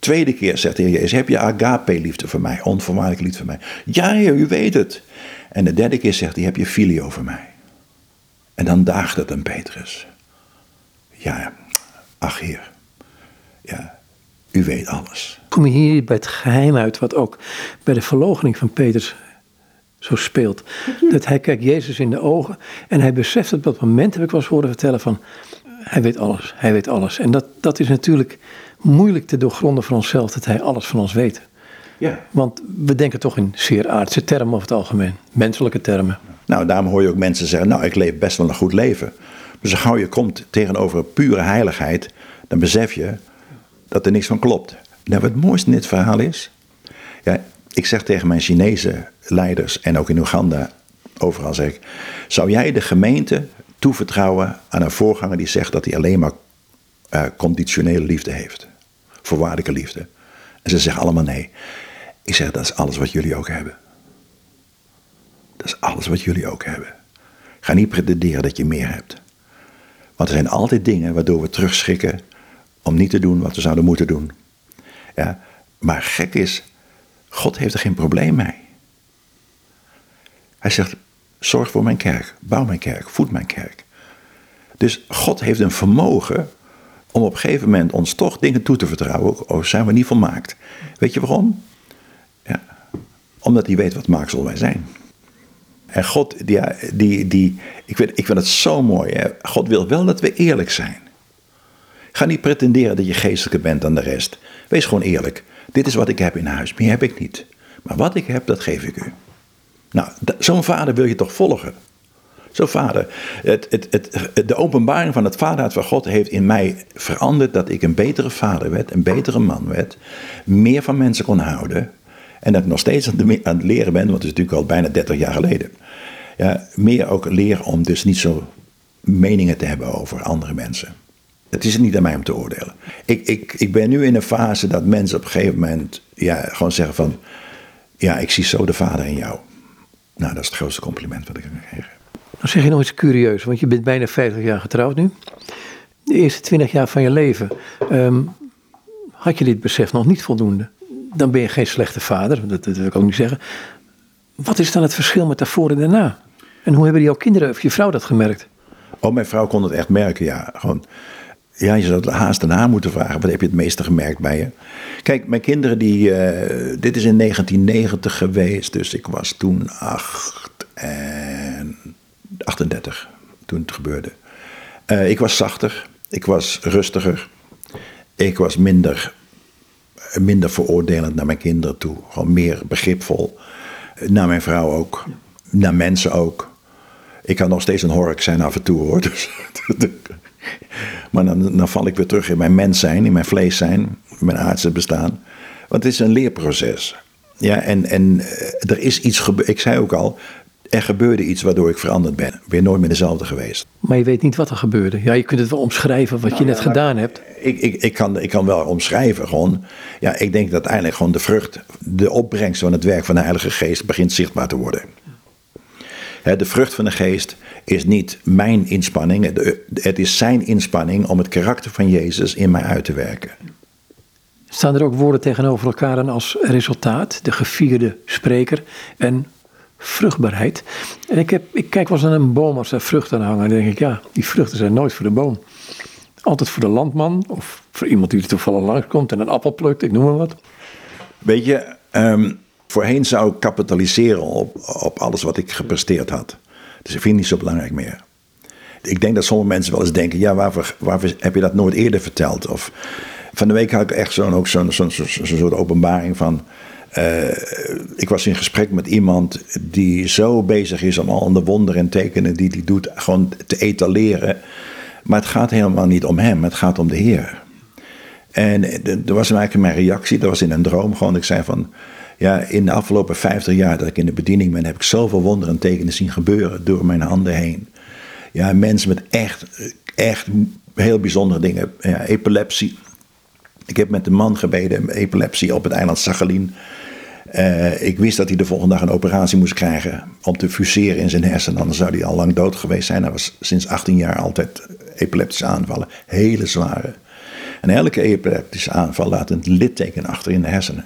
Tweede keer zegt de heer Jezus, heb je agape liefde voor mij? Onvoorwaardelijk liefde voor mij? Ja, heer, u weet het. En de derde keer zegt hij, heb je filio voor mij? En dan daagt het een Petrus. Ja, ach heer, ja, u weet alles. Kom je hier bij het geheim uit, wat ook bij de verloochening van Petrus zo speelt. Dat hij kijkt Jezus in de ogen en hij beseft op dat moment, heb ik wel eens horen vertellen, van hij weet alles, hij weet alles. En dat, dat is natuurlijk moeilijk te doorgronden voor onszelf, dat hij alles van ons weet. Ja. Want we denken toch in zeer aardse termen over het algemeen, menselijke termen. Nou, daarom hoor je ook mensen zeggen, nou, ik leef best wel een goed leven. Maar zo gauw je komt tegenover pure heiligheid, dan besef je dat er niks van klopt. Nou, wat het mooiste in dit verhaal is, ja, ik zeg tegen mijn Chinese leiders en ook in Oeganda, overal zeg ik, zou jij de gemeente toevertrouwen aan een voorganger die zegt dat hij alleen maar uh, conditionele liefde heeft? Voorwaardelijke liefde. En ze zeggen allemaal nee. Ik zeg, dat is alles wat jullie ook hebben. Dat is alles wat jullie ook hebben. Ga niet pretenderen dat je meer hebt. Want er zijn altijd dingen waardoor we terugschrikken om niet te doen wat we zouden moeten doen. Ja, maar gek is, God heeft er geen probleem mee. Hij zegt, zorg voor mijn kerk, bouw mijn kerk, voed mijn kerk. Dus God heeft een vermogen om op een gegeven moment ons toch dingen toe te vertrouwen, ook zijn we niet volmaakt. Weet je waarom? Ja, omdat hij weet wat maaksel wij zijn. En God, die, die, die ik, vind, ik vind het zo mooi. Hè? God wil wel dat we eerlijk zijn. Ga niet pretenderen dat je geestelijker bent dan de rest. Wees gewoon eerlijk. Dit is wat ik heb in huis, meer heb ik niet. Maar wat ik heb, dat geef ik u. Nou, zo'n vader wil je toch volgen? Zo'n vader. Het, het, het, de openbaring van het vaderhart van God heeft in mij veranderd dat ik een betere vader werd, een betere man werd, meer van mensen kon houden. En dat ik nog steeds aan het leren ben, want het is natuurlijk al bijna 30 jaar geleden. Ja, meer ook leren om dus niet zo meningen te hebben over andere mensen. Het is niet aan mij om te oordelen. Ik, ik, ik ben nu in een fase dat mensen op een gegeven moment ja, gewoon zeggen van... Ja, ik zie zo de vader in jou. Nou, dat is het grootste compliment wat ik kan gekregen Dan zeg je nog iets curieus, want je bent bijna 50 jaar getrouwd nu. De eerste 20 jaar van je leven ehm, had je dit besef nog niet voldoende. Dan ben je geen slechte vader, dat, dat wil ik ook niet zeggen. Wat is dan het verschil met daarvoor en daarna? En hoe hebben jouw kinderen of je vrouw dat gemerkt? Oh, mijn vrouw kon het echt merken, ja. Gewoon, ja, je zou het haast en haar moeten vragen. Wat heb je het meeste gemerkt bij je? Kijk, mijn kinderen, die, eh, dit is in 1990 geweest. Dus ik was toen 8 en 38 toen het gebeurde. Uh, ik was zachter. Ik was rustiger. Ik was minder, minder veroordelend naar mijn kinderen toe. Gewoon meer begripvol. Naar mijn vrouw ook. Naar mensen ook. Ik kan nog steeds een hork zijn af en toe hoor. [laughs] Dus, maar dan, dan val ik weer terug in mijn mens zijn, in mijn vlees zijn, mijn aardse bestaan. Want het is een leerproces. Ja, en, en eh, er is iets gebeurd. Ik zei ook al, er gebeurde iets waardoor ik veranderd ben. Ik ben nooit meer dezelfde geweest. Maar je weet niet wat er gebeurde. Ja, je kunt het wel omschrijven wat je nou net gedaan hebt. Ik, ik, ik, kan, ik kan wel omschrijven gewoon. Ja, ik denk dat uiteindelijk gewoon de vrucht, de opbrengst van het werk van de Heilige Geest begint zichtbaar te worden. De vrucht van de geest is niet mijn inspanning. Het is zijn inspanning om het karakter van Jezus in mij uit te werken. Staan er ook woorden tegenover elkaar en als resultaat? De gevierde spreker en vruchtbaarheid. En ik, heb, ik kijk wel eens naar een boom als er vruchten aan hangen. En dan denk ik, ja, die vruchten zijn nooit voor de boom. Altijd voor de landman of voor iemand die er toevallig langskomt en een appel plukt, ik noem maar wat. Weet je, ehm, voorheen zou ik kapitaliseren op, op alles wat ik gepresteerd had. Dus ik vind het niet zo belangrijk meer. Ik denk dat sommige mensen wel eens denken, ja, waarvoor, waarvoor heb je dat nooit eerder verteld? Of van de week had ik echt zo'n zo'n zo'n soort openbaring van uh, ik was in gesprek met iemand die zo bezig is om al de wonderen en tekenen die hij doet, gewoon te etaleren. Maar het gaat helemaal niet om hem, het gaat om de Heer. En er was eigenlijk mijn reactie, dat was in een droom gewoon. Ik zei van, ja, in de afgelopen 50 jaar dat ik in de bediening ben, heb ik zoveel wonderen en tekenen zien gebeuren door mijn handen heen. Ja, mensen met echt, echt heel bijzondere dingen. Ja, epilepsie. Ik heb met een man gebeden, epilepsie op het eiland Sachalin. Uh, ik wist dat hij de volgende dag een operatie moest krijgen om te fuseren in zijn hersenen. Anders zou hij al lang dood geweest zijn. Hij was sinds 18 jaar altijd epileptische aanvallen. Hele zware. En elke epileptische aanval laat een litteken achter in de hersenen.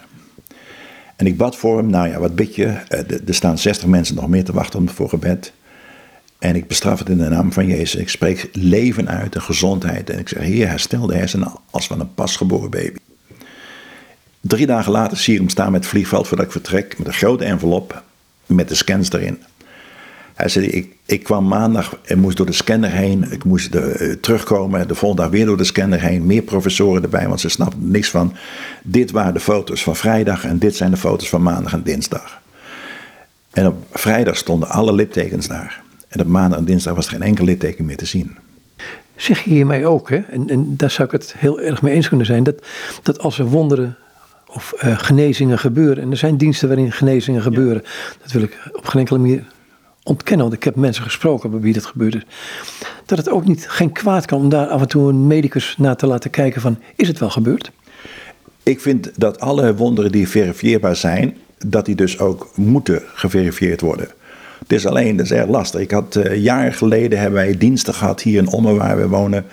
En ik bad voor hem, nou ja, wat bid je? Uh, er staan 60 mensen nog meer te wachten voor gebed. En ik bestraf het in de naam van Jezus. Ik spreek leven uit en gezondheid. En ik zeg, Heer, herstel de hersenen als van een pasgeboren baby. Drie dagen later zie ik hem staan met het vliegveld voordat ik vertrek. Met een grote envelop met de scans erin. Hij zei, ik, ik kwam maandag en moest door de scanner heen. Ik moest de, uh, terugkomen. De volgende dag weer door de scanner heen. Meer professoren erbij, want ze snapten niks van. Dit waren de foto's van vrijdag en dit zijn de foto's van maandag en dinsdag. En op vrijdag stonden alle littekens daar. En op maandag en dinsdag was er geen enkel litteken meer te zien. Zeg je hiermee ook, hè? En, en daar zou ik het heel erg mee eens kunnen zijn, dat, dat als er wonderen of uh, genezingen gebeuren, en er zijn diensten waarin genezingen gebeuren, dat wil ik op geen enkele manier ontkennen, want ik heb mensen gesproken bij wie dat gebeurd is, dat het ook niet geen kwaad kan om daar af en toe een medicus naar te laten kijken van, is het wel gebeurd? Ik vind dat alle wonderen die verifieerbaar zijn, dat die dus ook moeten geverifieerd worden. Het is alleen, dat is erg lastig. Ik had uh, jaren geleden hebben wij diensten gehad hier in Ommen waar we wonen.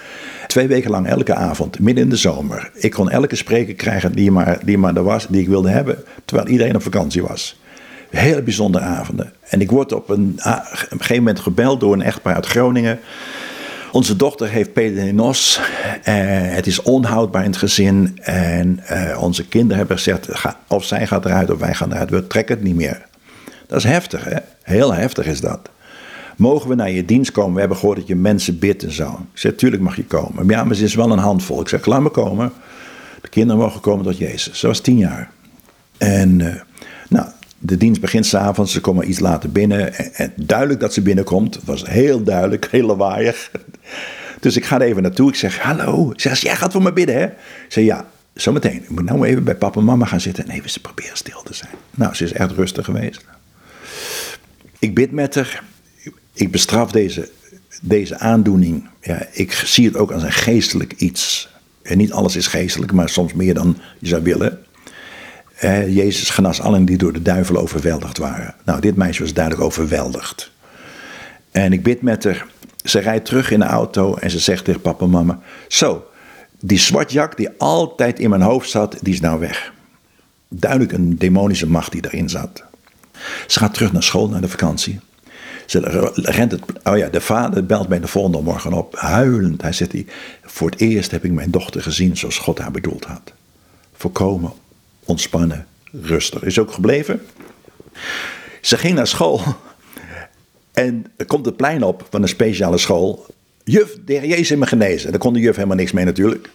Twee weken lang elke avond, midden in de zomer. Ik kon elke spreker krijgen die maar, die maar er was, die ik wilde hebben, terwijl iedereen op vakantie was. Hele bijzondere avonden. En ik word op een, een gegeven moment gebeld door een echtpaar uit Groningen. Onze dochter heeft PDNOS. Uh, het is onhoudbaar in het gezin. En uh, onze kinderen hebben gezegd: of zij gaat eruit of wij gaan eruit. We trekken het niet meer. Dat is heftig, hè? Heel heftig is dat. Mogen we naar je dienst komen? We hebben gehoord dat je mensen bidt en zo. Ik zeg, tuurlijk mag je komen. Maar ja, maar ze is wel een handvol. Ik zeg, laat me komen. De kinderen mogen komen tot Jezus. Ze was tien jaar. En uh, nou, de dienst begint s'avonds. Ze komen iets later binnen. En, duidelijk dat ze binnenkomt. Het was heel duidelijk, [laughs] heel lawaaiig. Dus ik ga er even naartoe. Ik zeg, hallo. Ik zeg, jij gaat voor me bidden, hè? Ik zeg, ja, zometeen. Ik moet nou even bij papa en mama gaan zitten. En even ze proberen stil te zijn. Nou, ze is echt rustig geweest. Ik bid met haar. Ik bestraf deze, deze aandoening. Ja, ik zie het ook als een geestelijk iets. En niet alles is geestelijk, maar soms meer dan je zou willen. Eh, Jezus genas allen die door de duivel overweldigd waren. Nou, dit meisje was duidelijk overweldigd. En ik bid met haar. Ze rijdt terug in de auto en ze zegt tegen papa en mama: Zo, die zwartjak die altijd in mijn hoofd zat, die is nou weg. Duidelijk een demonische macht die erin zat. Ze gaat terug naar school, naar de vakantie. Ze rent het, oh ja, de vader belt mij de volgende morgen op, huilend. Hij zegt, voor het eerst heb ik mijn dochter gezien zoals God haar bedoeld had. Volkomen ontspannen, rustig. Is ook gebleven. Ze ging naar school [laughs] en komt het plein op van een speciale school. Juf, de heer Jezus heeft me genezen. Daar kon de juf helemaal niks mee natuurlijk.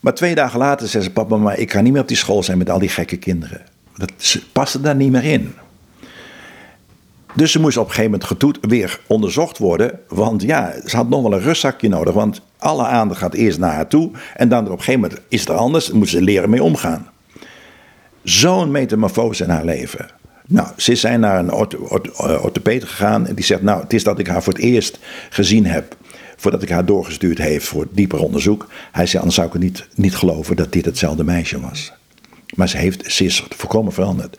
Maar twee dagen later zei ze, papa, maar ik ga niet meer op die school zijn met al die gekke kinderen. Dat paste daar niet meer in. Dus ze moest op een gegeven moment getoet, weer onderzocht worden. Want ja, ze had nog wel een rustzakje nodig. Want alle aandacht gaat eerst naar haar toe. En dan op een gegeven moment is het er anders. Dan moet ze leren mee omgaan. Zo'n metamorfose in haar leven. Nou, ze zijn naar een orthopeed gegaan. En die zegt, nou, het is dat ik haar voor het eerst gezien heb. Voordat ik haar doorgestuurd heeft voor dieper onderzoek. Hij zei, anders zou ik niet, niet geloven dat dit hetzelfde meisje was. Maar ze, heeft, ze is volkomen veranderd.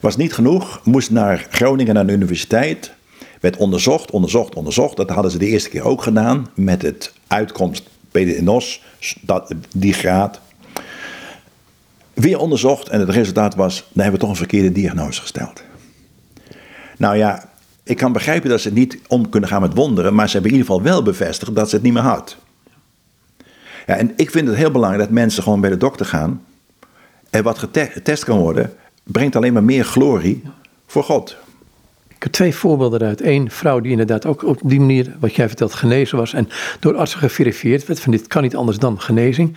Was niet genoeg, moest naar Groningen naar de universiteit. Werd onderzocht, onderzocht, onderzocht. Dat hadden ze de eerste keer ook gedaan met het uitkomst PDNOS, die graad. Weer onderzocht en het resultaat was, dan hebben we toch een verkeerde diagnose gesteld. Nou ja, ik kan begrijpen dat ze niet om kunnen gaan met wonderen, maar ze hebben in ieder geval wel bevestigd dat ze het niet meer had. Ja, en ik vind het heel belangrijk dat mensen gewoon bij de dokter gaan en wat getest kan worden, brengt alleen maar meer glorie voor God. Ik heb twee voorbeelden eruit. Eén vrouw die inderdaad ook op die manier, wat jij vertelt, genezen was en door artsen geverifieerd werd van dit kan niet anders dan genezing.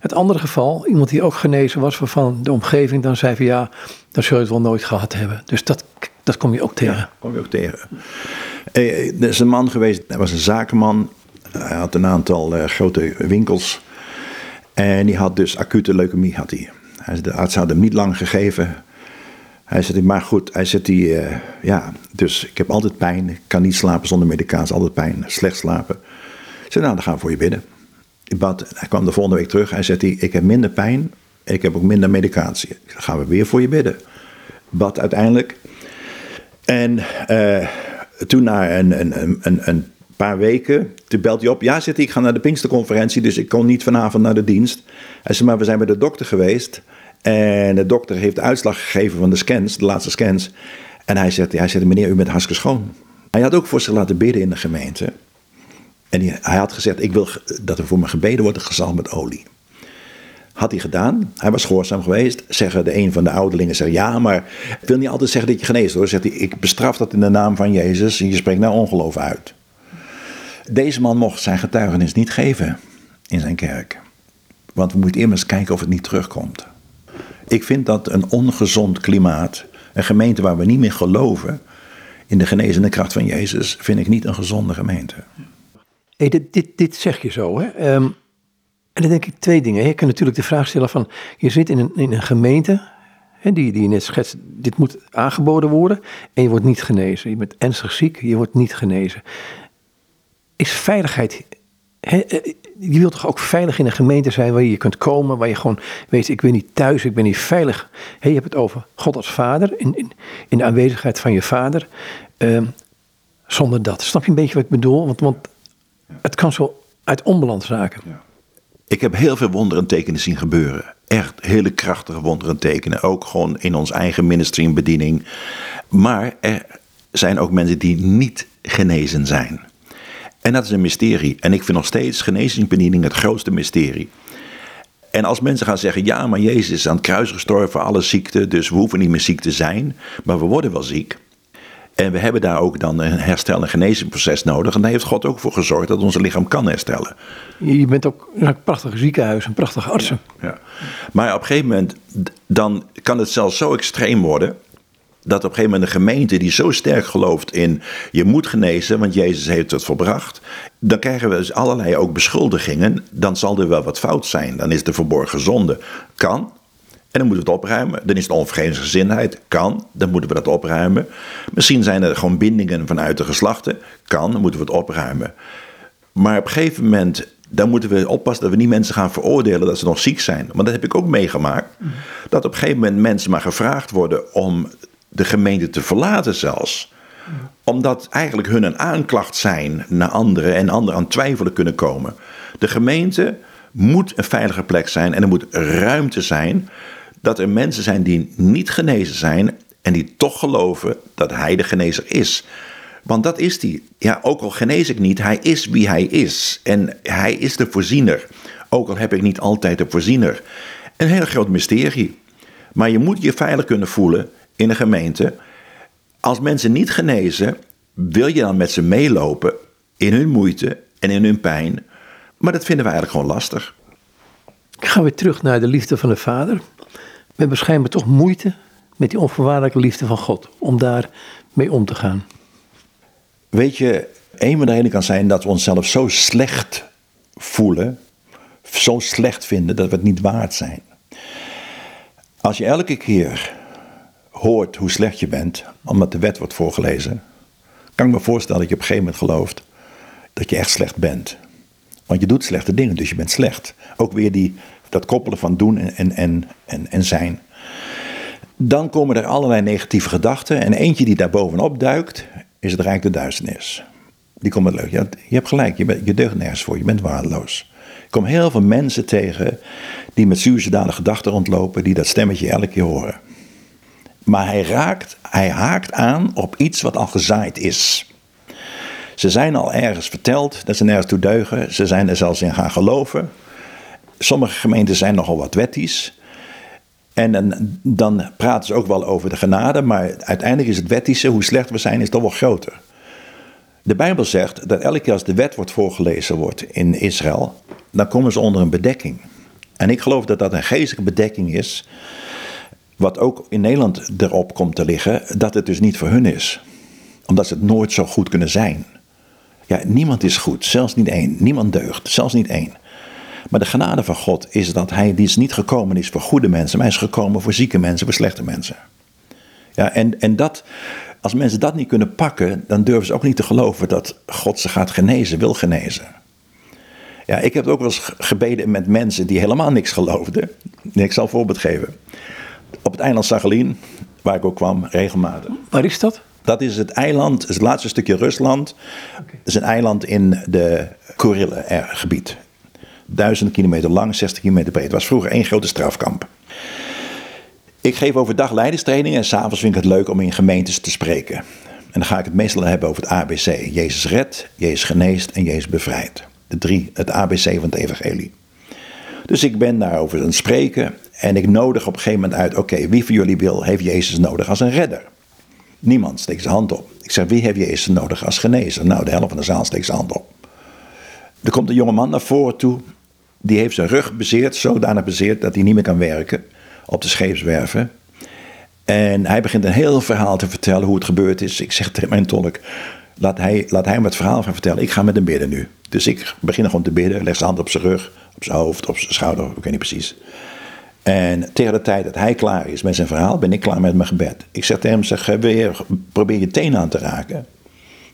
Het andere geval, iemand die ook genezen was, waarvan de omgeving dan zei van ja, dat zul je het wel nooit gehad hebben. Dus dat, dat kom je ook tegen. Ja, kom je ook tegen. Eh, er is een man geweest, hij was een zakenman. Hij had een aantal uh, grote winkels. En die had dus acute leukemie. Had hij. De arts had hem niet lang gegeven. Hij zegt, maar goed, hij zegt, die, uh, ja, dus ik heb altijd pijn. Ik kan niet slapen zonder medicatie, altijd pijn, slecht slapen. Ik zei, nou, dan gaan we voor je bidden. Bad, hij kwam de volgende week terug. Hij zegt, ik heb minder pijn, ik heb ook minder medicatie. Dan gaan we weer voor je bidden. Bad uiteindelijk. En uh, toen na een, een, een, een paar weken, toen belt hij op. Ja, zit hij, ik ga naar de Pinksterconferentie, dus ik kon niet vanavond naar de dienst. Hij zei, maar we zijn bij de dokter geweest. En de dokter heeft de uitslag gegeven van de scans, de laatste scans. En hij zegt, hij zegt meneer, u bent hartstikke schoon. Hij had ook voor zich laten bidden in de gemeente. En hij had gezegd, ik wil dat er voor me gebeden wordt, gezalmd met olie. Had hij gedaan. Hij was gehoorzaam geweest. Zeggen de een van de ouderlingen, zegt ja, maar ik wil niet altijd zeggen dat je geneest hoor. Zegt hij, ik bestraf dat in de naam van Jezus en je spreekt nou ongeloof uit. Deze man mocht zijn getuigenis niet geven in zijn kerk. Want we moeten immers kijken of het niet terugkomt. Ik vind dat een ongezond klimaat, een gemeente waar we niet meer geloven in de genezende kracht van Jezus, vind ik niet een gezonde gemeente. Dit, dit, dit zeg je zo, hè? Ehm, en dan denk ik twee dingen. Je kunt natuurlijk de vraag stellen van, je zit in een, in een gemeente, hè, die, die je net schetst, dit moet aangeboden worden en je wordt niet genezen. Je bent ernstig ziek, je wordt niet genezen. Is veiligheid He, eh, je wilt toch ook veilig in een gemeente zijn waar je kunt komen, waar je gewoon weet, ik ben niet thuis, ik ben niet veilig. He, je hebt het over God als vader, in, in, in de aanwezigheid van je vader. Uh, zonder dat. Snap je een beetje wat ik bedoel? Want, want het kan zo uit onbalans raken. Ja. Ik heb heel veel wonderen tekenen zien gebeuren. Echt hele krachtige wonderen tekenen. Ook gewoon in ons eigen ministry bediening. Maar er zijn ook mensen die niet genezen zijn. En dat is een mysterie. En ik vind nog steeds genezingsbediening het grootste mysterie. En als mensen gaan zeggen, ja, maar Jezus is aan het kruis gestorven voor alle ziekten, dus we hoeven niet meer ziek te zijn, maar we worden wel ziek. En we hebben daar ook dan een herstel- en genezingsproces nodig. En daar heeft God ook voor gezorgd dat ons lichaam kan herstellen. Je bent ook een prachtig ziekenhuis, een prachtige artsen. ja. Maar op een gegeven moment, dan kan het zelfs zo extreem worden dat op een gegeven moment een gemeente die zo sterk gelooft in je moet genezen, want Jezus heeft het volbracht, dan krijgen we dus allerlei ook beschuldigingen. Dan zal er wel wat fout zijn. Dan is de verborgen zonde. Kan. En dan moeten we het opruimen. Dan is de onvergevensgezindheid. Kan. Dan moeten we dat opruimen. Misschien zijn er gewoon bindingen vanuit de geslachten. Kan. Dan moeten we het opruimen. Maar op een gegeven moment dan moeten we oppassen dat we niet mensen gaan veroordelen dat ze nog ziek zijn. Want dat heb ik ook meegemaakt. Dat op een gegeven moment mensen maar gevraagd worden om de gemeente te verlaten zelfs. Omdat eigenlijk hun een aanklacht zijn naar anderen en anderen aan twijfelen kunnen komen. De gemeente moet een veilige plek zijn en er moet ruimte zijn dat er mensen zijn die niet genezen zijn en die toch geloven dat hij de genezer is. Want dat is hij. Ja, ook al genees ik niet, hij is wie hij is. En hij is de voorziener. Ook al heb ik niet altijd de voorziener. Een heel groot mysterie. Maar je moet je veilig kunnen voelen in een gemeente. Als mensen niet genezen, wil je dan met ze meelopen in hun moeite en in hun pijn. Maar dat vinden we eigenlijk gewoon lastig. Ik ga weer terug naar de liefde van de Vader. We hebben schijnbaar toch moeite met die onvoorwaardelijke liefde van God. Om daar mee om te gaan. Weet je, een van de redenen kan zijn dat we onszelf zo slecht voelen. Zo slecht vinden dat we het niet waard zijn. Als je elke keer hoort hoe slecht je bent, omdat de wet wordt voorgelezen, kan ik me voorstellen dat je op een gegeven moment gelooft dat je echt slecht bent. Want je doet slechte dingen, dus je bent slecht. Ook weer die, dat koppelen van doen en, en, en, en zijn. Dan komen er allerlei negatieve gedachten. En eentje die daar bovenop duikt, is het Rijk de Duisternis. Die komt leuk. Je hebt gelijk, je, je deugt nergens voor, je bent waardeloos. Ik kom heel veel mensen tegen die met suicidale gedachten rondlopen, die dat stemmetje elke keer horen. Maar hij, raakt, hij haakt aan op iets wat al gezaaid is. Ze zijn al ergens verteld dat ze nergens toe deugen. Ze zijn er zelfs in gaan geloven. Sommige gemeenten zijn nogal wat wettisch. En dan, praten ze ook wel over de genade, maar uiteindelijk is het wettische, hoe slecht we zijn, is toch wel groter. De Bijbel zegt dat elke keer als de wet wordt voorgelezen wordt in Israël, dan komen ze onder een bedekking. En ik geloof dat dat een geestelijke bedekking is, wat ook in Nederland erop komt te liggen, dat het dus niet voor hun is. Omdat ze het nooit zo goed kunnen zijn. Ja, niemand is goed, zelfs niet één. Niemand deugt, zelfs niet één. Maar de genade van God is dat hij die is niet gekomen is voor goede mensen, maar hij is gekomen voor zieke mensen, voor slechte mensen. Ja, en, en dat, als mensen dat niet kunnen pakken, dan durven ze ook niet te geloven dat God ze gaat genezen, wil genezen. Ja, ik heb ook wel eens gebeden met mensen die helemaal niks geloofden. Ik zal een voorbeeld geven. Op het eiland Sachalin, waar ik ook kwam, regelmatig. Waar is dat? Dat is het eiland, het, het laatste stukje Rusland. Okay. Dat is een eiland in de Kurillen-gebied. Duizenden kilometer lang, 60 kilometer breed. Het was vroeger één grote strafkamp. Ik geef overdag leiderstrainingen en s'avonds vind ik het leuk om in gemeentes te spreken. En dan ga ik het meestal hebben over het ABC. Jezus redt, Jezus geneest en Jezus bevrijdt. De drie, het ABC van het evangelie. Dus ik ben daarover aan het spreken en ik nodig op een gegeven moment uit... oké, wie van jullie wil, heeft Jezus nodig als een redder? Niemand steekt zijn hand op. Ik zeg, wie heeft Jezus nodig als genezer? Nou, de helft van de zaal steekt zijn hand op. Er komt een jonge man naar voren toe. Die heeft zijn rug bezeerd, zodanig bezeerd dat hij niet meer kan werken op de scheepswerven. En hij begint een heel verhaal te vertellen hoe het gebeurd is. Ik zeg tegen mijn tolk, laat hij, laat hij me het verhaal gaan vertellen. Ik ga met hem bidden nu. Dus ik begin gewoon te bidden, leg zijn hand op zijn rug, op zijn hoofd, op zijn schouder, ik weet niet precies. En tegen de tijd dat hij klaar is met zijn verhaal, ben ik klaar met mijn gebed. Ik zeg tegen hem, zeg, wil probeer je tenen aan te raken.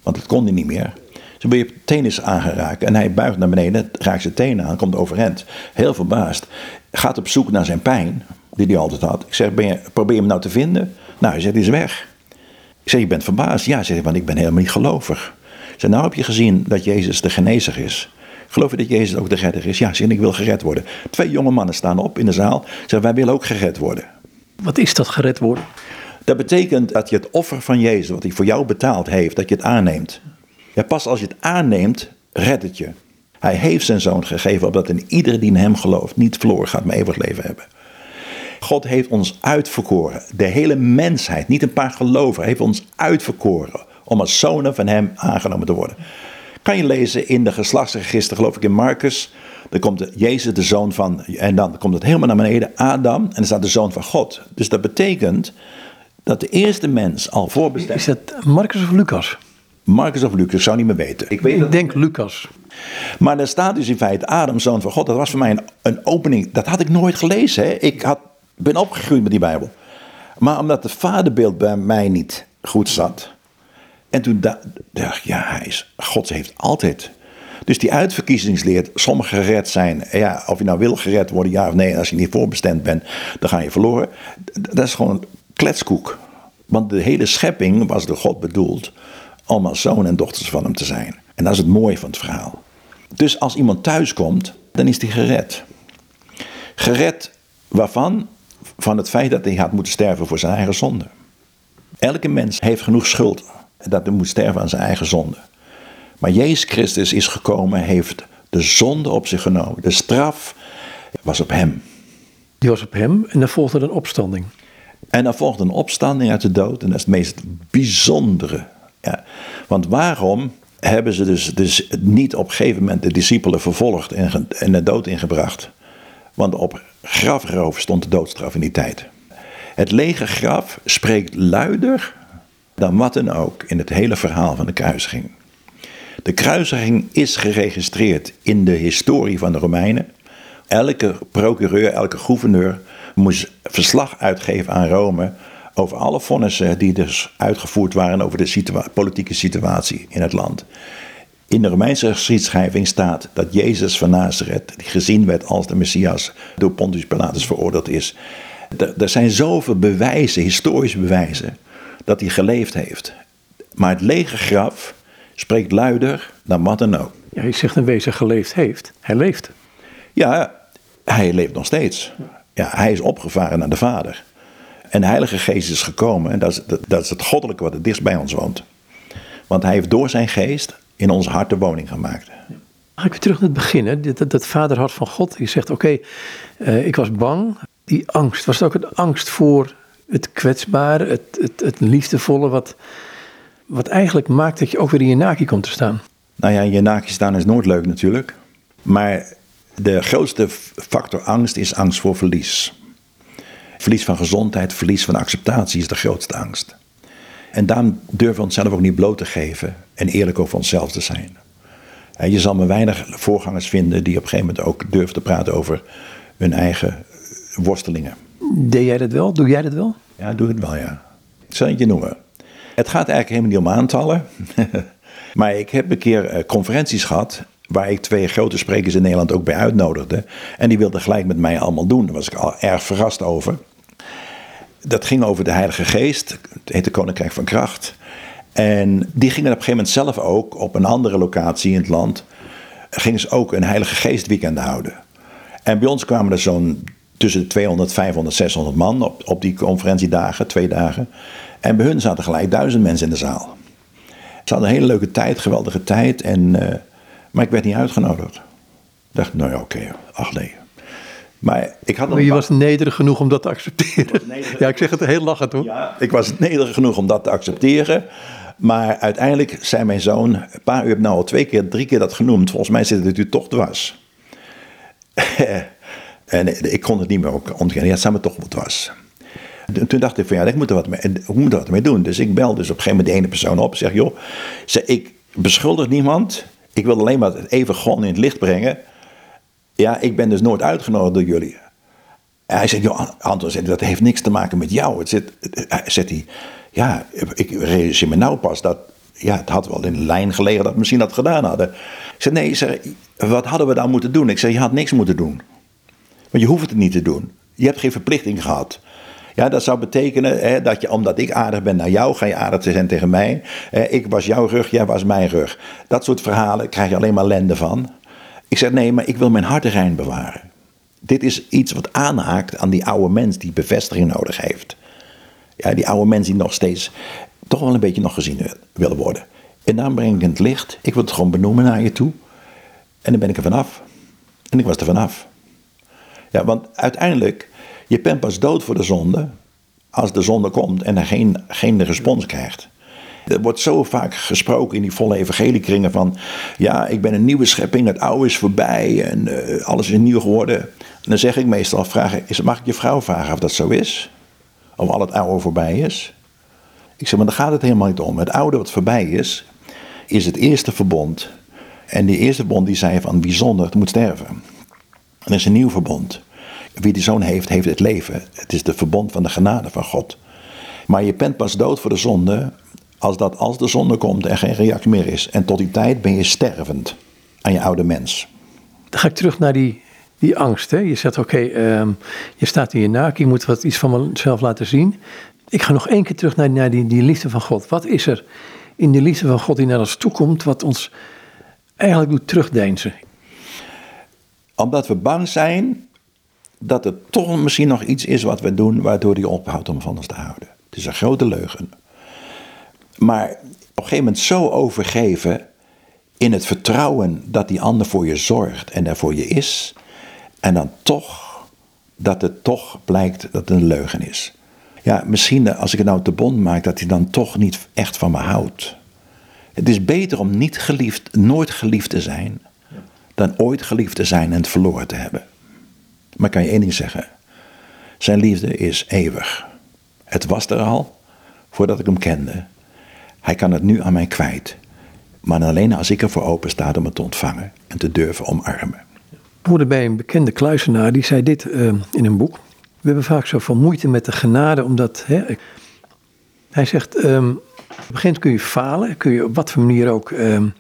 Want dat kon hij niet meer. Zo ben je tenen is aangeraakt en hij buigt naar beneden, raakt zijn tenen aan, komt overend. Heel verbaasd. Gaat op zoek naar zijn pijn, die hij altijd had. Ik zeg, ben je, probeer hem nou te vinden. Nou, hij zegt, is weg. Ik zeg, je bent verbaasd. Ja, zeg, want ik ben helemaal niet gelovig. Ik zeg, nou heb je gezien dat Jezus de genezer is. Geloof je dat Jezus ook de redder is? Ja, zeg, ik wil gered worden. Twee jonge mannen staan op in de zaal. Zeggen, wij willen ook gered worden. Wat is dat gered worden? Dat betekent dat je het offer van Jezus, wat hij voor jou betaald heeft, dat je het aanneemt. Ja, pas als je het aanneemt, redt het je. Hij heeft zijn zoon gegeven, opdat in iedereen die in hem gelooft niet verloren gaat, maar eeuwig leven hebben. God heeft ons uitverkoren. De hele mensheid, niet een paar gelovigen, heeft ons uitverkoren om als zonen van hem aangenomen te worden. Kan je lezen in de geslachtsregister, geloof ik in Marcus. Dan komt Jezus, de zoon van, en dan komt het helemaal naar beneden, Adam, en dan staat de zoon van God. Dus dat betekent dat de eerste mens al voorbestemd... Is dat Marcus of Lucas? Marcus of Lucas, ik zou niet meer weten. Ik, weet ik denk Lucas. Maar er staat dus in feite Adam, zoon van God. Dat was voor mij een, een opening. Dat had ik nooit gelezen. Hè. Ik had, ben opgegroeid met die Bijbel. Maar omdat het vaderbeeld bij mij niet goed zat. En toen dacht ja, hij is, God heeft altijd. Dus die uitverkiezingsleer, sommigen gered zijn. Ja, of je nou wil gered worden, ja of nee. Als je niet voorbestemd bent, dan ga je verloren. Dat is gewoon kletskoek. Want de hele schepping was door God bedoeld om als zoon en dochters van hem te zijn. En dat is het mooie van het verhaal. Dus als iemand thuis komt, dan is hij gered. Gered waarvan? Van het feit dat hij had moeten sterven voor zijn eigen zonde. Elke mens heeft genoeg schuld dat hij moet sterven aan zijn eigen zonde. Maar Jezus Christus is gekomen, heeft de zonde op zich genomen. De straf was op hem. Die was op hem en dan volgde een opstanding. En dan volgde een opstanding uit de dood. En dat is het meest bijzondere. Ja. Want waarom hebben ze dus, dus niet op een gegeven moment de discipelen vervolgd en, en de dood ingebracht? Want op grafroof stond de doodstraf in die tijd. Het lege graf spreekt luider dan wat dan ook in het hele verhaal van de kruisiging. De kruisiging is geregistreerd in de historie van de Romeinen. Elke procureur, elke gouverneur moest verslag uitgeven aan Rome over alle vonnissen die dus uitgevoerd waren over de politieke situatie in het land. In de Romeinse geschiedschrijving staat dat Jezus van Nazareth, die gezien werd als de Messias, door Pontius Pilatus veroordeeld is. Er zijn zoveel bewijzen, historische bewijzen, dat hij geleefd heeft. Maar het lege graf spreekt luider dan wat dan ook. Ja, je zegt een wezen geleefd heeft. Hij leeft. Ja, hij leeft nog steeds. Ja, hij is opgevaren naar de Vader. En de Heilige Geest is gekomen. En dat is, dat, is het goddelijke wat het dichtst bij ons woont. Want hij heeft door zijn geest in ons hart de woning gemaakt. Ga ik weer terug naar het begin. Hè? Dat, dat, vaderhart van God. Je zegt, oké, eh, ik was bang. Die angst, was het ook een angst voor het kwetsbare, het, het, het liefdevolle... Wat, wat eigenlijk maakt dat je ook weer in je naki komt te staan? Nou ja, in je naki staan is nooit leuk natuurlijk. Maar de grootste factor angst is angst voor verlies. Verlies van gezondheid, verlies van acceptatie is de grootste angst. En daarom durven we onszelf ook niet bloot te geven en eerlijk over onszelf te zijn. En je zal maar weinig voorgangers vinden die op een gegeven moment ook durven te praten over hun eigen worstelingen. Deed jij dat wel? Doe jij dat wel? Ja, doe het wel, ja. Ik zal het je noemen. Het gaat eigenlijk helemaal niet om aantallen. [laughs] maar ik heb een keer eh, conferenties gehad waar ik twee grote sprekers in Nederland ook bij uitnodigde. En die wilden gelijk met mij allemaal doen. Daar was ik al erg verrast over. Dat ging over de Heilige Geest, het heette Koninkrijk van Kracht. En die gingen op een gegeven moment zelf ook op een andere locatie in het land. Gingen ze ook een Heilige Geest weekend houden. En bij ons kwamen er zo'n tussen de 200, 500, 600 man op, op die conferentiedagen, twee dagen. En bij hun zaten gelijk duizend mensen in de zaal. Ze hadden een hele leuke tijd, geweldige tijd. En, uh, maar ik werd niet uitgenodigd. Ik dacht, nou ja, oké, ach nee. Maar ik had nog je was nederig genoeg om dat te accepteren. [laughs] Ja, ik zeg het heel lachend hoor. Ja, ik was nederig genoeg om dat te accepteren. Maar uiteindelijk zei mijn zoon, pa, u hebt nou al twee keer, drie keer dat genoemd. Volgens mij zit het u toch dwars. [laughs] en ik kon het niet meer ontkennen. Ja, me toch wat dwars. Toen dacht ik van ja, ik moet er wat mee, ik moet er wat doen. Dus ik bel dus op een gegeven moment de ene persoon op. Zeg joh, zeg, ik beschuldig niemand. Ik wil alleen maar even gewoon in het licht brengen. Ja, ik ben dus nooit uitgenodigd door jullie. En hij zegt, joh, Anton, dat heeft niks te maken met jou. Het zit, zegt hij, ja, ik realiseer me nou pas dat, ja, het had wel in lijn gelegen dat we misschien dat gedaan hadden. Ik zeg, nee, zeg, wat hadden we dan moeten doen? Ik zeg, je had niks moeten doen. Want je hoeft het niet te doen. Je hebt geen verplichting gehad. Ja, dat zou betekenen hè, dat je, omdat ik aardig ben naar jou, ga je aardig zijn tegen mij. ik was jouw rug, jij was mijn rug. Dat soort verhalen krijg je alleen maar ellende van. Ik zeg nee, maar ik wil mijn hart rein bewaren. Dit is iets wat aanhaakt aan die oude mens die bevestiging nodig heeft. Ja, die oude mens die nog steeds toch wel een beetje nog gezien willen worden. En dan breng ik het licht. Ik wil het gewoon benoemen naar je toe. En dan ben ik er vanaf. En ik was er vanaf. Ja, want uiteindelijk je bent pas dood voor de zonde als de zonde komt en er geen, geen respons krijgt. Er wordt zo vaak gesproken in die volle evangeliekringen van... ja, ik ben een nieuwe schepping, het oude is voorbij en uh, alles is nieuw geworden. En dan zeg ik meestal, vragen, is, mag ik je vrouw vragen of dat zo is? Of al het oude voorbij is? Ik zeg, maar daar gaat het helemaal niet om. Het oude wat voorbij is, is het eerste verbond. En die eerste verbond die zei van, bijzonder, het moet sterven. Er is een nieuw verbond. Wie die zoon heeft, heeft het leven. Het is de verbond van de genade van God. Maar je bent pas dood voor de zonde als, dat, als de zonde komt en geen reactie meer is. En tot die tijd ben je stervend aan je oude mens. Dan ga ik terug naar die, die angst. Hè? Je zegt, oké, ehm, je staat je naak, je moet wat iets van mezelf laten zien. Ik ga nog één keer terug naar, naar die, die liefde van God. Wat is er in de liefde van God die naar ons toekomt, wat ons eigenlijk doet terugdeinzen? Omdat we bang zijn dat er toch misschien nog iets is wat we doen waardoor hij ophoudt om van ons te houden. Het is een grote leugen. Maar op een gegeven moment zo overgeven in het vertrouwen dat die ander voor je zorgt en er voor je is. En dan toch, dat het toch blijkt dat het een leugen is. Ja, misschien als ik het nou te bond maak, dat hij dan toch niet echt van me houdt. Het is beter om niet geliefd, nooit geliefd te zijn, dan ooit geliefd te zijn en het verloren te hebben. Maar kan je één ding zeggen. Zijn liefde is eeuwig. Het was er al voordat ik hem kende. Hij kan het nu aan mij kwijt. Maar alleen als ik ervoor open sta om het te ontvangen en te durven omarmen. Ik hoorde bij een bekende kluisenaar, die zei dit uh, in een boek. We hebben vaak zoveel moeite met de genade, omdat... Hè, hij zegt, um, op begin kun je falen, kun je op wat voor manier ook um,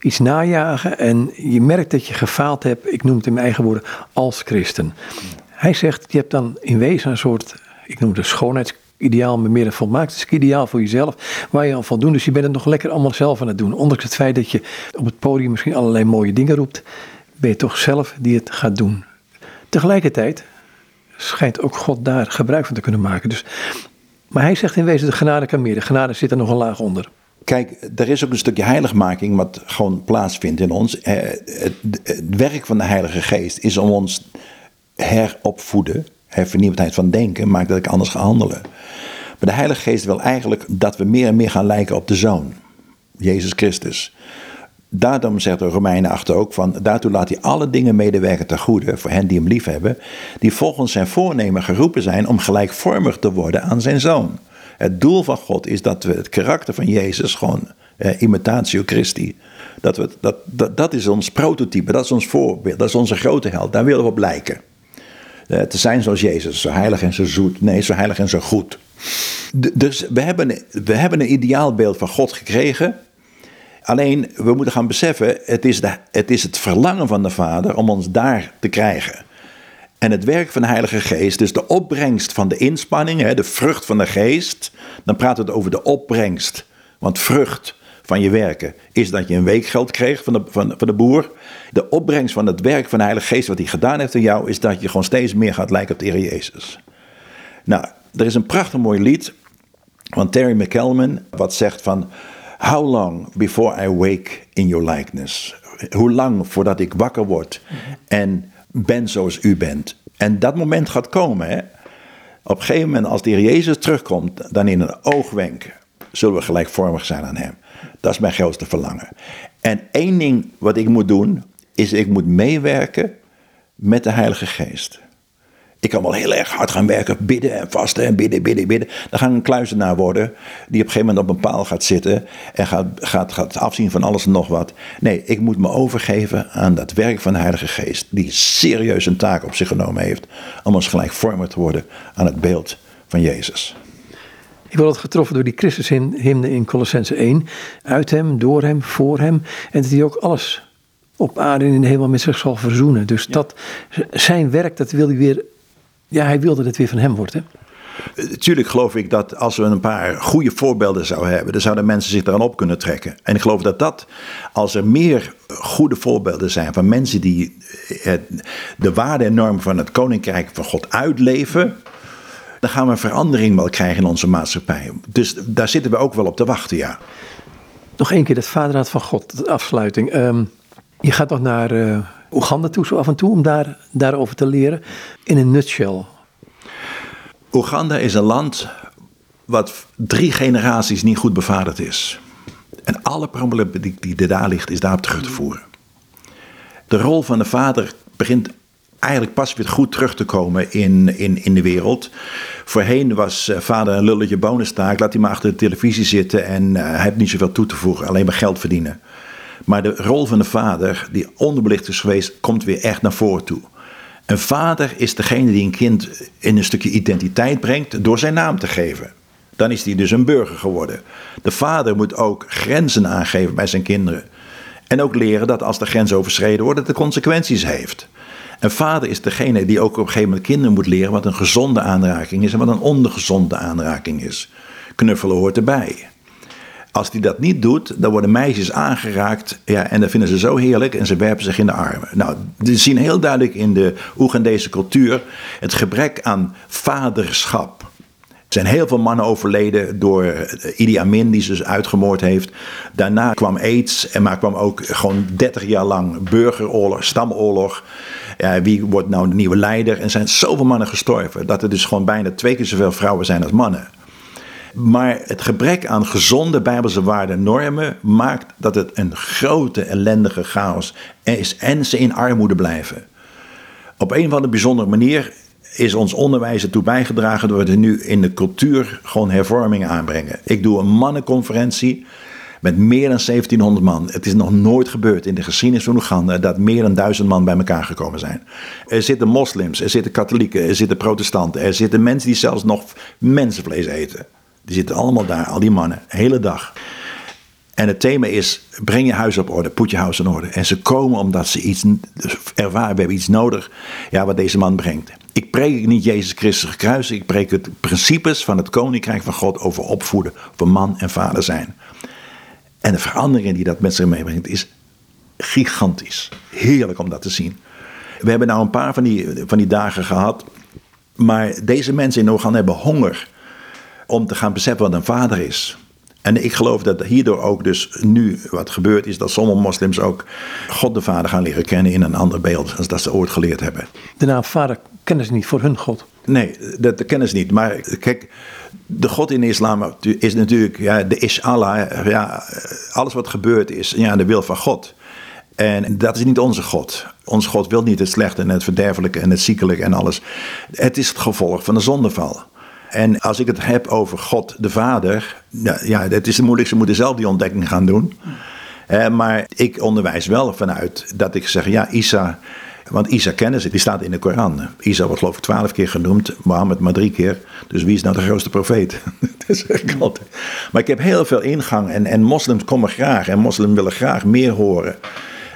iets najagen. En je merkt dat je gefaald hebt, ik noem het in mijn eigen woorden, als christen. Hij zegt, je hebt dan in wezen een soort, ik noem het schoonheidsideaal, maar meer een ideaal voor jezelf, waar je al van doet. Dus je bent het nog lekker allemaal zelf aan het doen. Ondanks het feit dat je op het podium misschien allerlei mooie dingen roept, ben je toch zelf die het gaat doen. Tegelijkertijd schijnt ook God daar gebruik van te kunnen maken. Dus, maar hij zegt in wezen, de genade kan meer. De genade zit er nog een laag onder. Kijk, er is ook een stukje heiligmaking wat gewoon plaatsvindt in ons. Eh, het, werk van de Heilige Geest is om ons heropvoeden, hervernieuwdheid van denken, maakt dat ik anders ga handelen. Maar de Heilige Geest wil eigenlijk dat we meer en meer gaan lijken op de Zoon, Jezus Christus. Daarom zegt de Romeinen achter ook van, daartoe laat hij alle dingen medewerken ten goede voor hen die hem lief hebben, die volgens zijn voornemen geroepen zijn om gelijkvormig te worden aan zijn Zoon. Het doel van God is dat we het karakter van Jezus gewoon eh, imitatio Christi. Dat, we, dat, dat, dat is ons prototype, dat is ons voorbeeld, dat is onze grote held. Daar willen we op lijken. Eh, te zijn zoals Jezus, zo heilig en zo zoet. Nee, zo heilig en zo goed. dus we hebben, we hebben een ideaalbeeld van God gekregen. Alleen, we moeten gaan beseffen, het is, de, het is het verlangen van de Vader om ons daar te krijgen. En het werk van de Heilige Geest, dus de opbrengst van de inspanning, de vrucht van de geest. Dan praten we het over de opbrengst. Want vrucht van je werken is dat je een weekgeld kreeg van de, van, van de boer. De opbrengst van het werk van de Heilige Geest, wat hij gedaan heeft in jou, is dat je gewoon steeds meer gaat lijken op de Heer Jezus. Nou, er is een prachtig mooi lied van Terry McKelman, wat zegt van... How long before I wake in your likeness? Hoe lang voordat ik wakker word en ben zoals u bent? En dat moment gaat komen. Hè? Op een gegeven moment, als de Jezus terugkomt, dan in een oogwenk zullen we gelijkvormig zijn aan Hem. Dat is mijn grootste verlangen. En één ding wat ik moet doen, is ik moet meewerken met de Heilige Geest. Ik kan wel heel erg hard gaan werken, bidden en vasten en bidden, bidden, bidden. Dan ga ik een kluizenaar worden die op een gegeven moment op een paal gaat zitten en gaat, gaat, gaat afzien van alles en nog wat. Nee, ik moet me overgeven aan dat werk van de Heilige Geest, die serieus een taak op zich genomen heeft om ons gelijkvormig te worden aan het beeld van Jezus. Ik word getroffen door die Christushymne in Colossense 1. Uit hem, door hem, voor hem. En dat hij ook alles op aarde en in de hemel met zich zal verzoenen. Dus dat zijn werk, dat wil hij weer. Ja, hij wilde dat het weer van hem wordt. Hè? Tuurlijk geloof ik dat als we een paar goede voorbeelden zouden hebben, dan zouden mensen zich eraan op kunnen trekken. En ik geloof dat dat, als er meer goede voorbeelden zijn van mensen die eh, de waarde en normen van het koninkrijk van God uitleven, dan gaan we een verandering wel krijgen in onze maatschappij. Dus daar zitten we ook wel op te wachten, ja. Nog één keer het Vaderraad van God, de afsluiting. Um, je gaat nog naar uh, Oeganda toe zo af en toe om daar, daarover te leren. In een nutshell. Oeganda is een land wat drie generaties niet goed bevaderd is. En alle problematiek die daar ligt, is daarop terug te voeren. De rol van de vader begint eigenlijk pas weer goed terug te komen in, in, in de wereld. Voorheen was uh, vader een lulletje bonenstaak. Laat hij maar achter de televisie zitten en uh, hij heeft niet zoveel toe te voegen. Alleen maar geld verdienen. Maar de rol van de vader, die onderbelicht is geweest, komt weer echt naar voren toe. Een vader is degene die een kind in een stukje identiteit brengt door zijn naam te geven. Dan is hij dus een burger geworden. De vader moet ook grenzen aangeven bij zijn kinderen. En ook leren dat als de grens overschreden wordt, dat het consequenties heeft. Een vader is degene die ook op een gegeven moment kinderen moet leren wat een gezonde aanraking is en wat een ongezonde aanraking is. Knuffelen hoort erbij. Als hij dat niet doet, dan worden meisjes aangeraakt ja, en dat vinden ze zo heerlijk en ze werpen zich in de armen. Nou, we zien heel duidelijk in de Oegandese cultuur het gebrek aan vaderschap. Er zijn heel veel mannen overleden door eh, Idi Amin, die ze dus uitgemoord heeft. Daarna kwam AIDS, en maar kwam ook gewoon 30 jaar lang burgeroorlog, stamoorlog. Ja, wie wordt nou de nieuwe leider? En zijn zoveel mannen gestorven dat er dus gewoon bijna twee keer zoveel vrouwen zijn als mannen. Maar het gebrek aan gezonde bijbelse waarden en normen maakt dat het een grote ellendige chaos is en ze in armoede blijven. Op een of andere bijzondere manier is ons onderwijs ertoe bijgedragen door we nu in de cultuur gewoon hervormingen aanbrengen. Ik doe een mannenconferentie met meer dan 1700 man. Het is nog nooit gebeurd in de geschiedenis van Oeganda dat meer dan duizend man bij elkaar gekomen zijn. Er zitten moslims, er zitten katholieken, er zitten protestanten, er zitten mensen die zelfs nog mensenvlees eten. Die zitten allemaal daar, al die mannen, de hele dag. En het thema is: breng je huis op orde, put je huis in orde. En ze komen omdat ze iets ervaren, we hebben iets nodig, ja, wat deze man brengt. Ik preek niet Jezus Christus gekruisigd, ik preek het principes van het koninkrijk van God over opvoeden, over man en vader zijn. En de verandering die dat met zich meebrengt is gigantisch. Heerlijk om dat te zien. We hebben nou een paar van die, van die dagen gehad. Maar deze mensen in Oeganda hebben honger om te gaan beseffen wat een vader is. En ik geloof dat hierdoor ook dus nu wat gebeurt is dat sommige moslims ook God de Vader gaan leren kennen in een ander beeld als dat ze ooit geleerd hebben. De naam Vader kennen ze niet voor hun God. Nee, dat kennen ze niet. Maar kijk, de God in de islam is natuurlijk, ja, de is Allah. Ja, alles wat gebeurt is ja, de wil van God. En dat is niet onze God. Onze God wil niet het slechte en het verderfelijke en het ziekelijke en alles. Het is het gevolg van de zondeval. En als ik het heb over God de Vader, ja, het is moeilijk, ze moeten zelf die ontdekking gaan doen. Maar ik onderwijs wel vanuit dat ik zeg, ja, Isa, want Isa kennen ze, die staat in de Koran. Isa wordt geloof ik twaalf keer genoemd, Mohammed maar drie keer. Dus wie is nou de grootste profeet? [laughs] dat zeg ik altijd. Maar ik heb heel veel ingang en, en moslims komen graag en moslims willen graag meer horen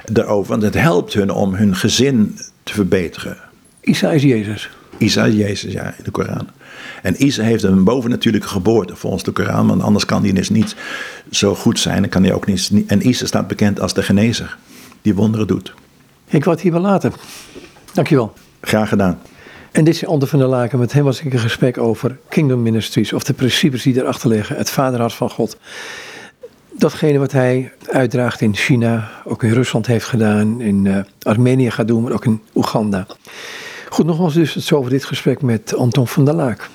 daarover. Want het helpt hun om hun gezin te verbeteren. Isa is Jezus. Isa is Jezus, ja, in de Koran. En Isa heeft een bovennatuurlijke geboorte volgens de Koran, want anders kan die dus niet zo goed zijn. En, kan hij ook niet, en Isa staat bekend als de genezer, die wonderen doet. Ik word hier wel later. Dankjewel. Graag gedaan. En dit is Onder van der Laken. Met hem was ik een gesprek over Kingdom Ministries. Of de principes die erachter liggen. Het vaderhart van God. Datgene wat hij uitdraagt in China. Ook in Rusland heeft gedaan. In uh, Armenië gaat doen. Maar ook in Oeganda. Goed, nogmaals dus het zo over dit gesprek met Anton van der Laak.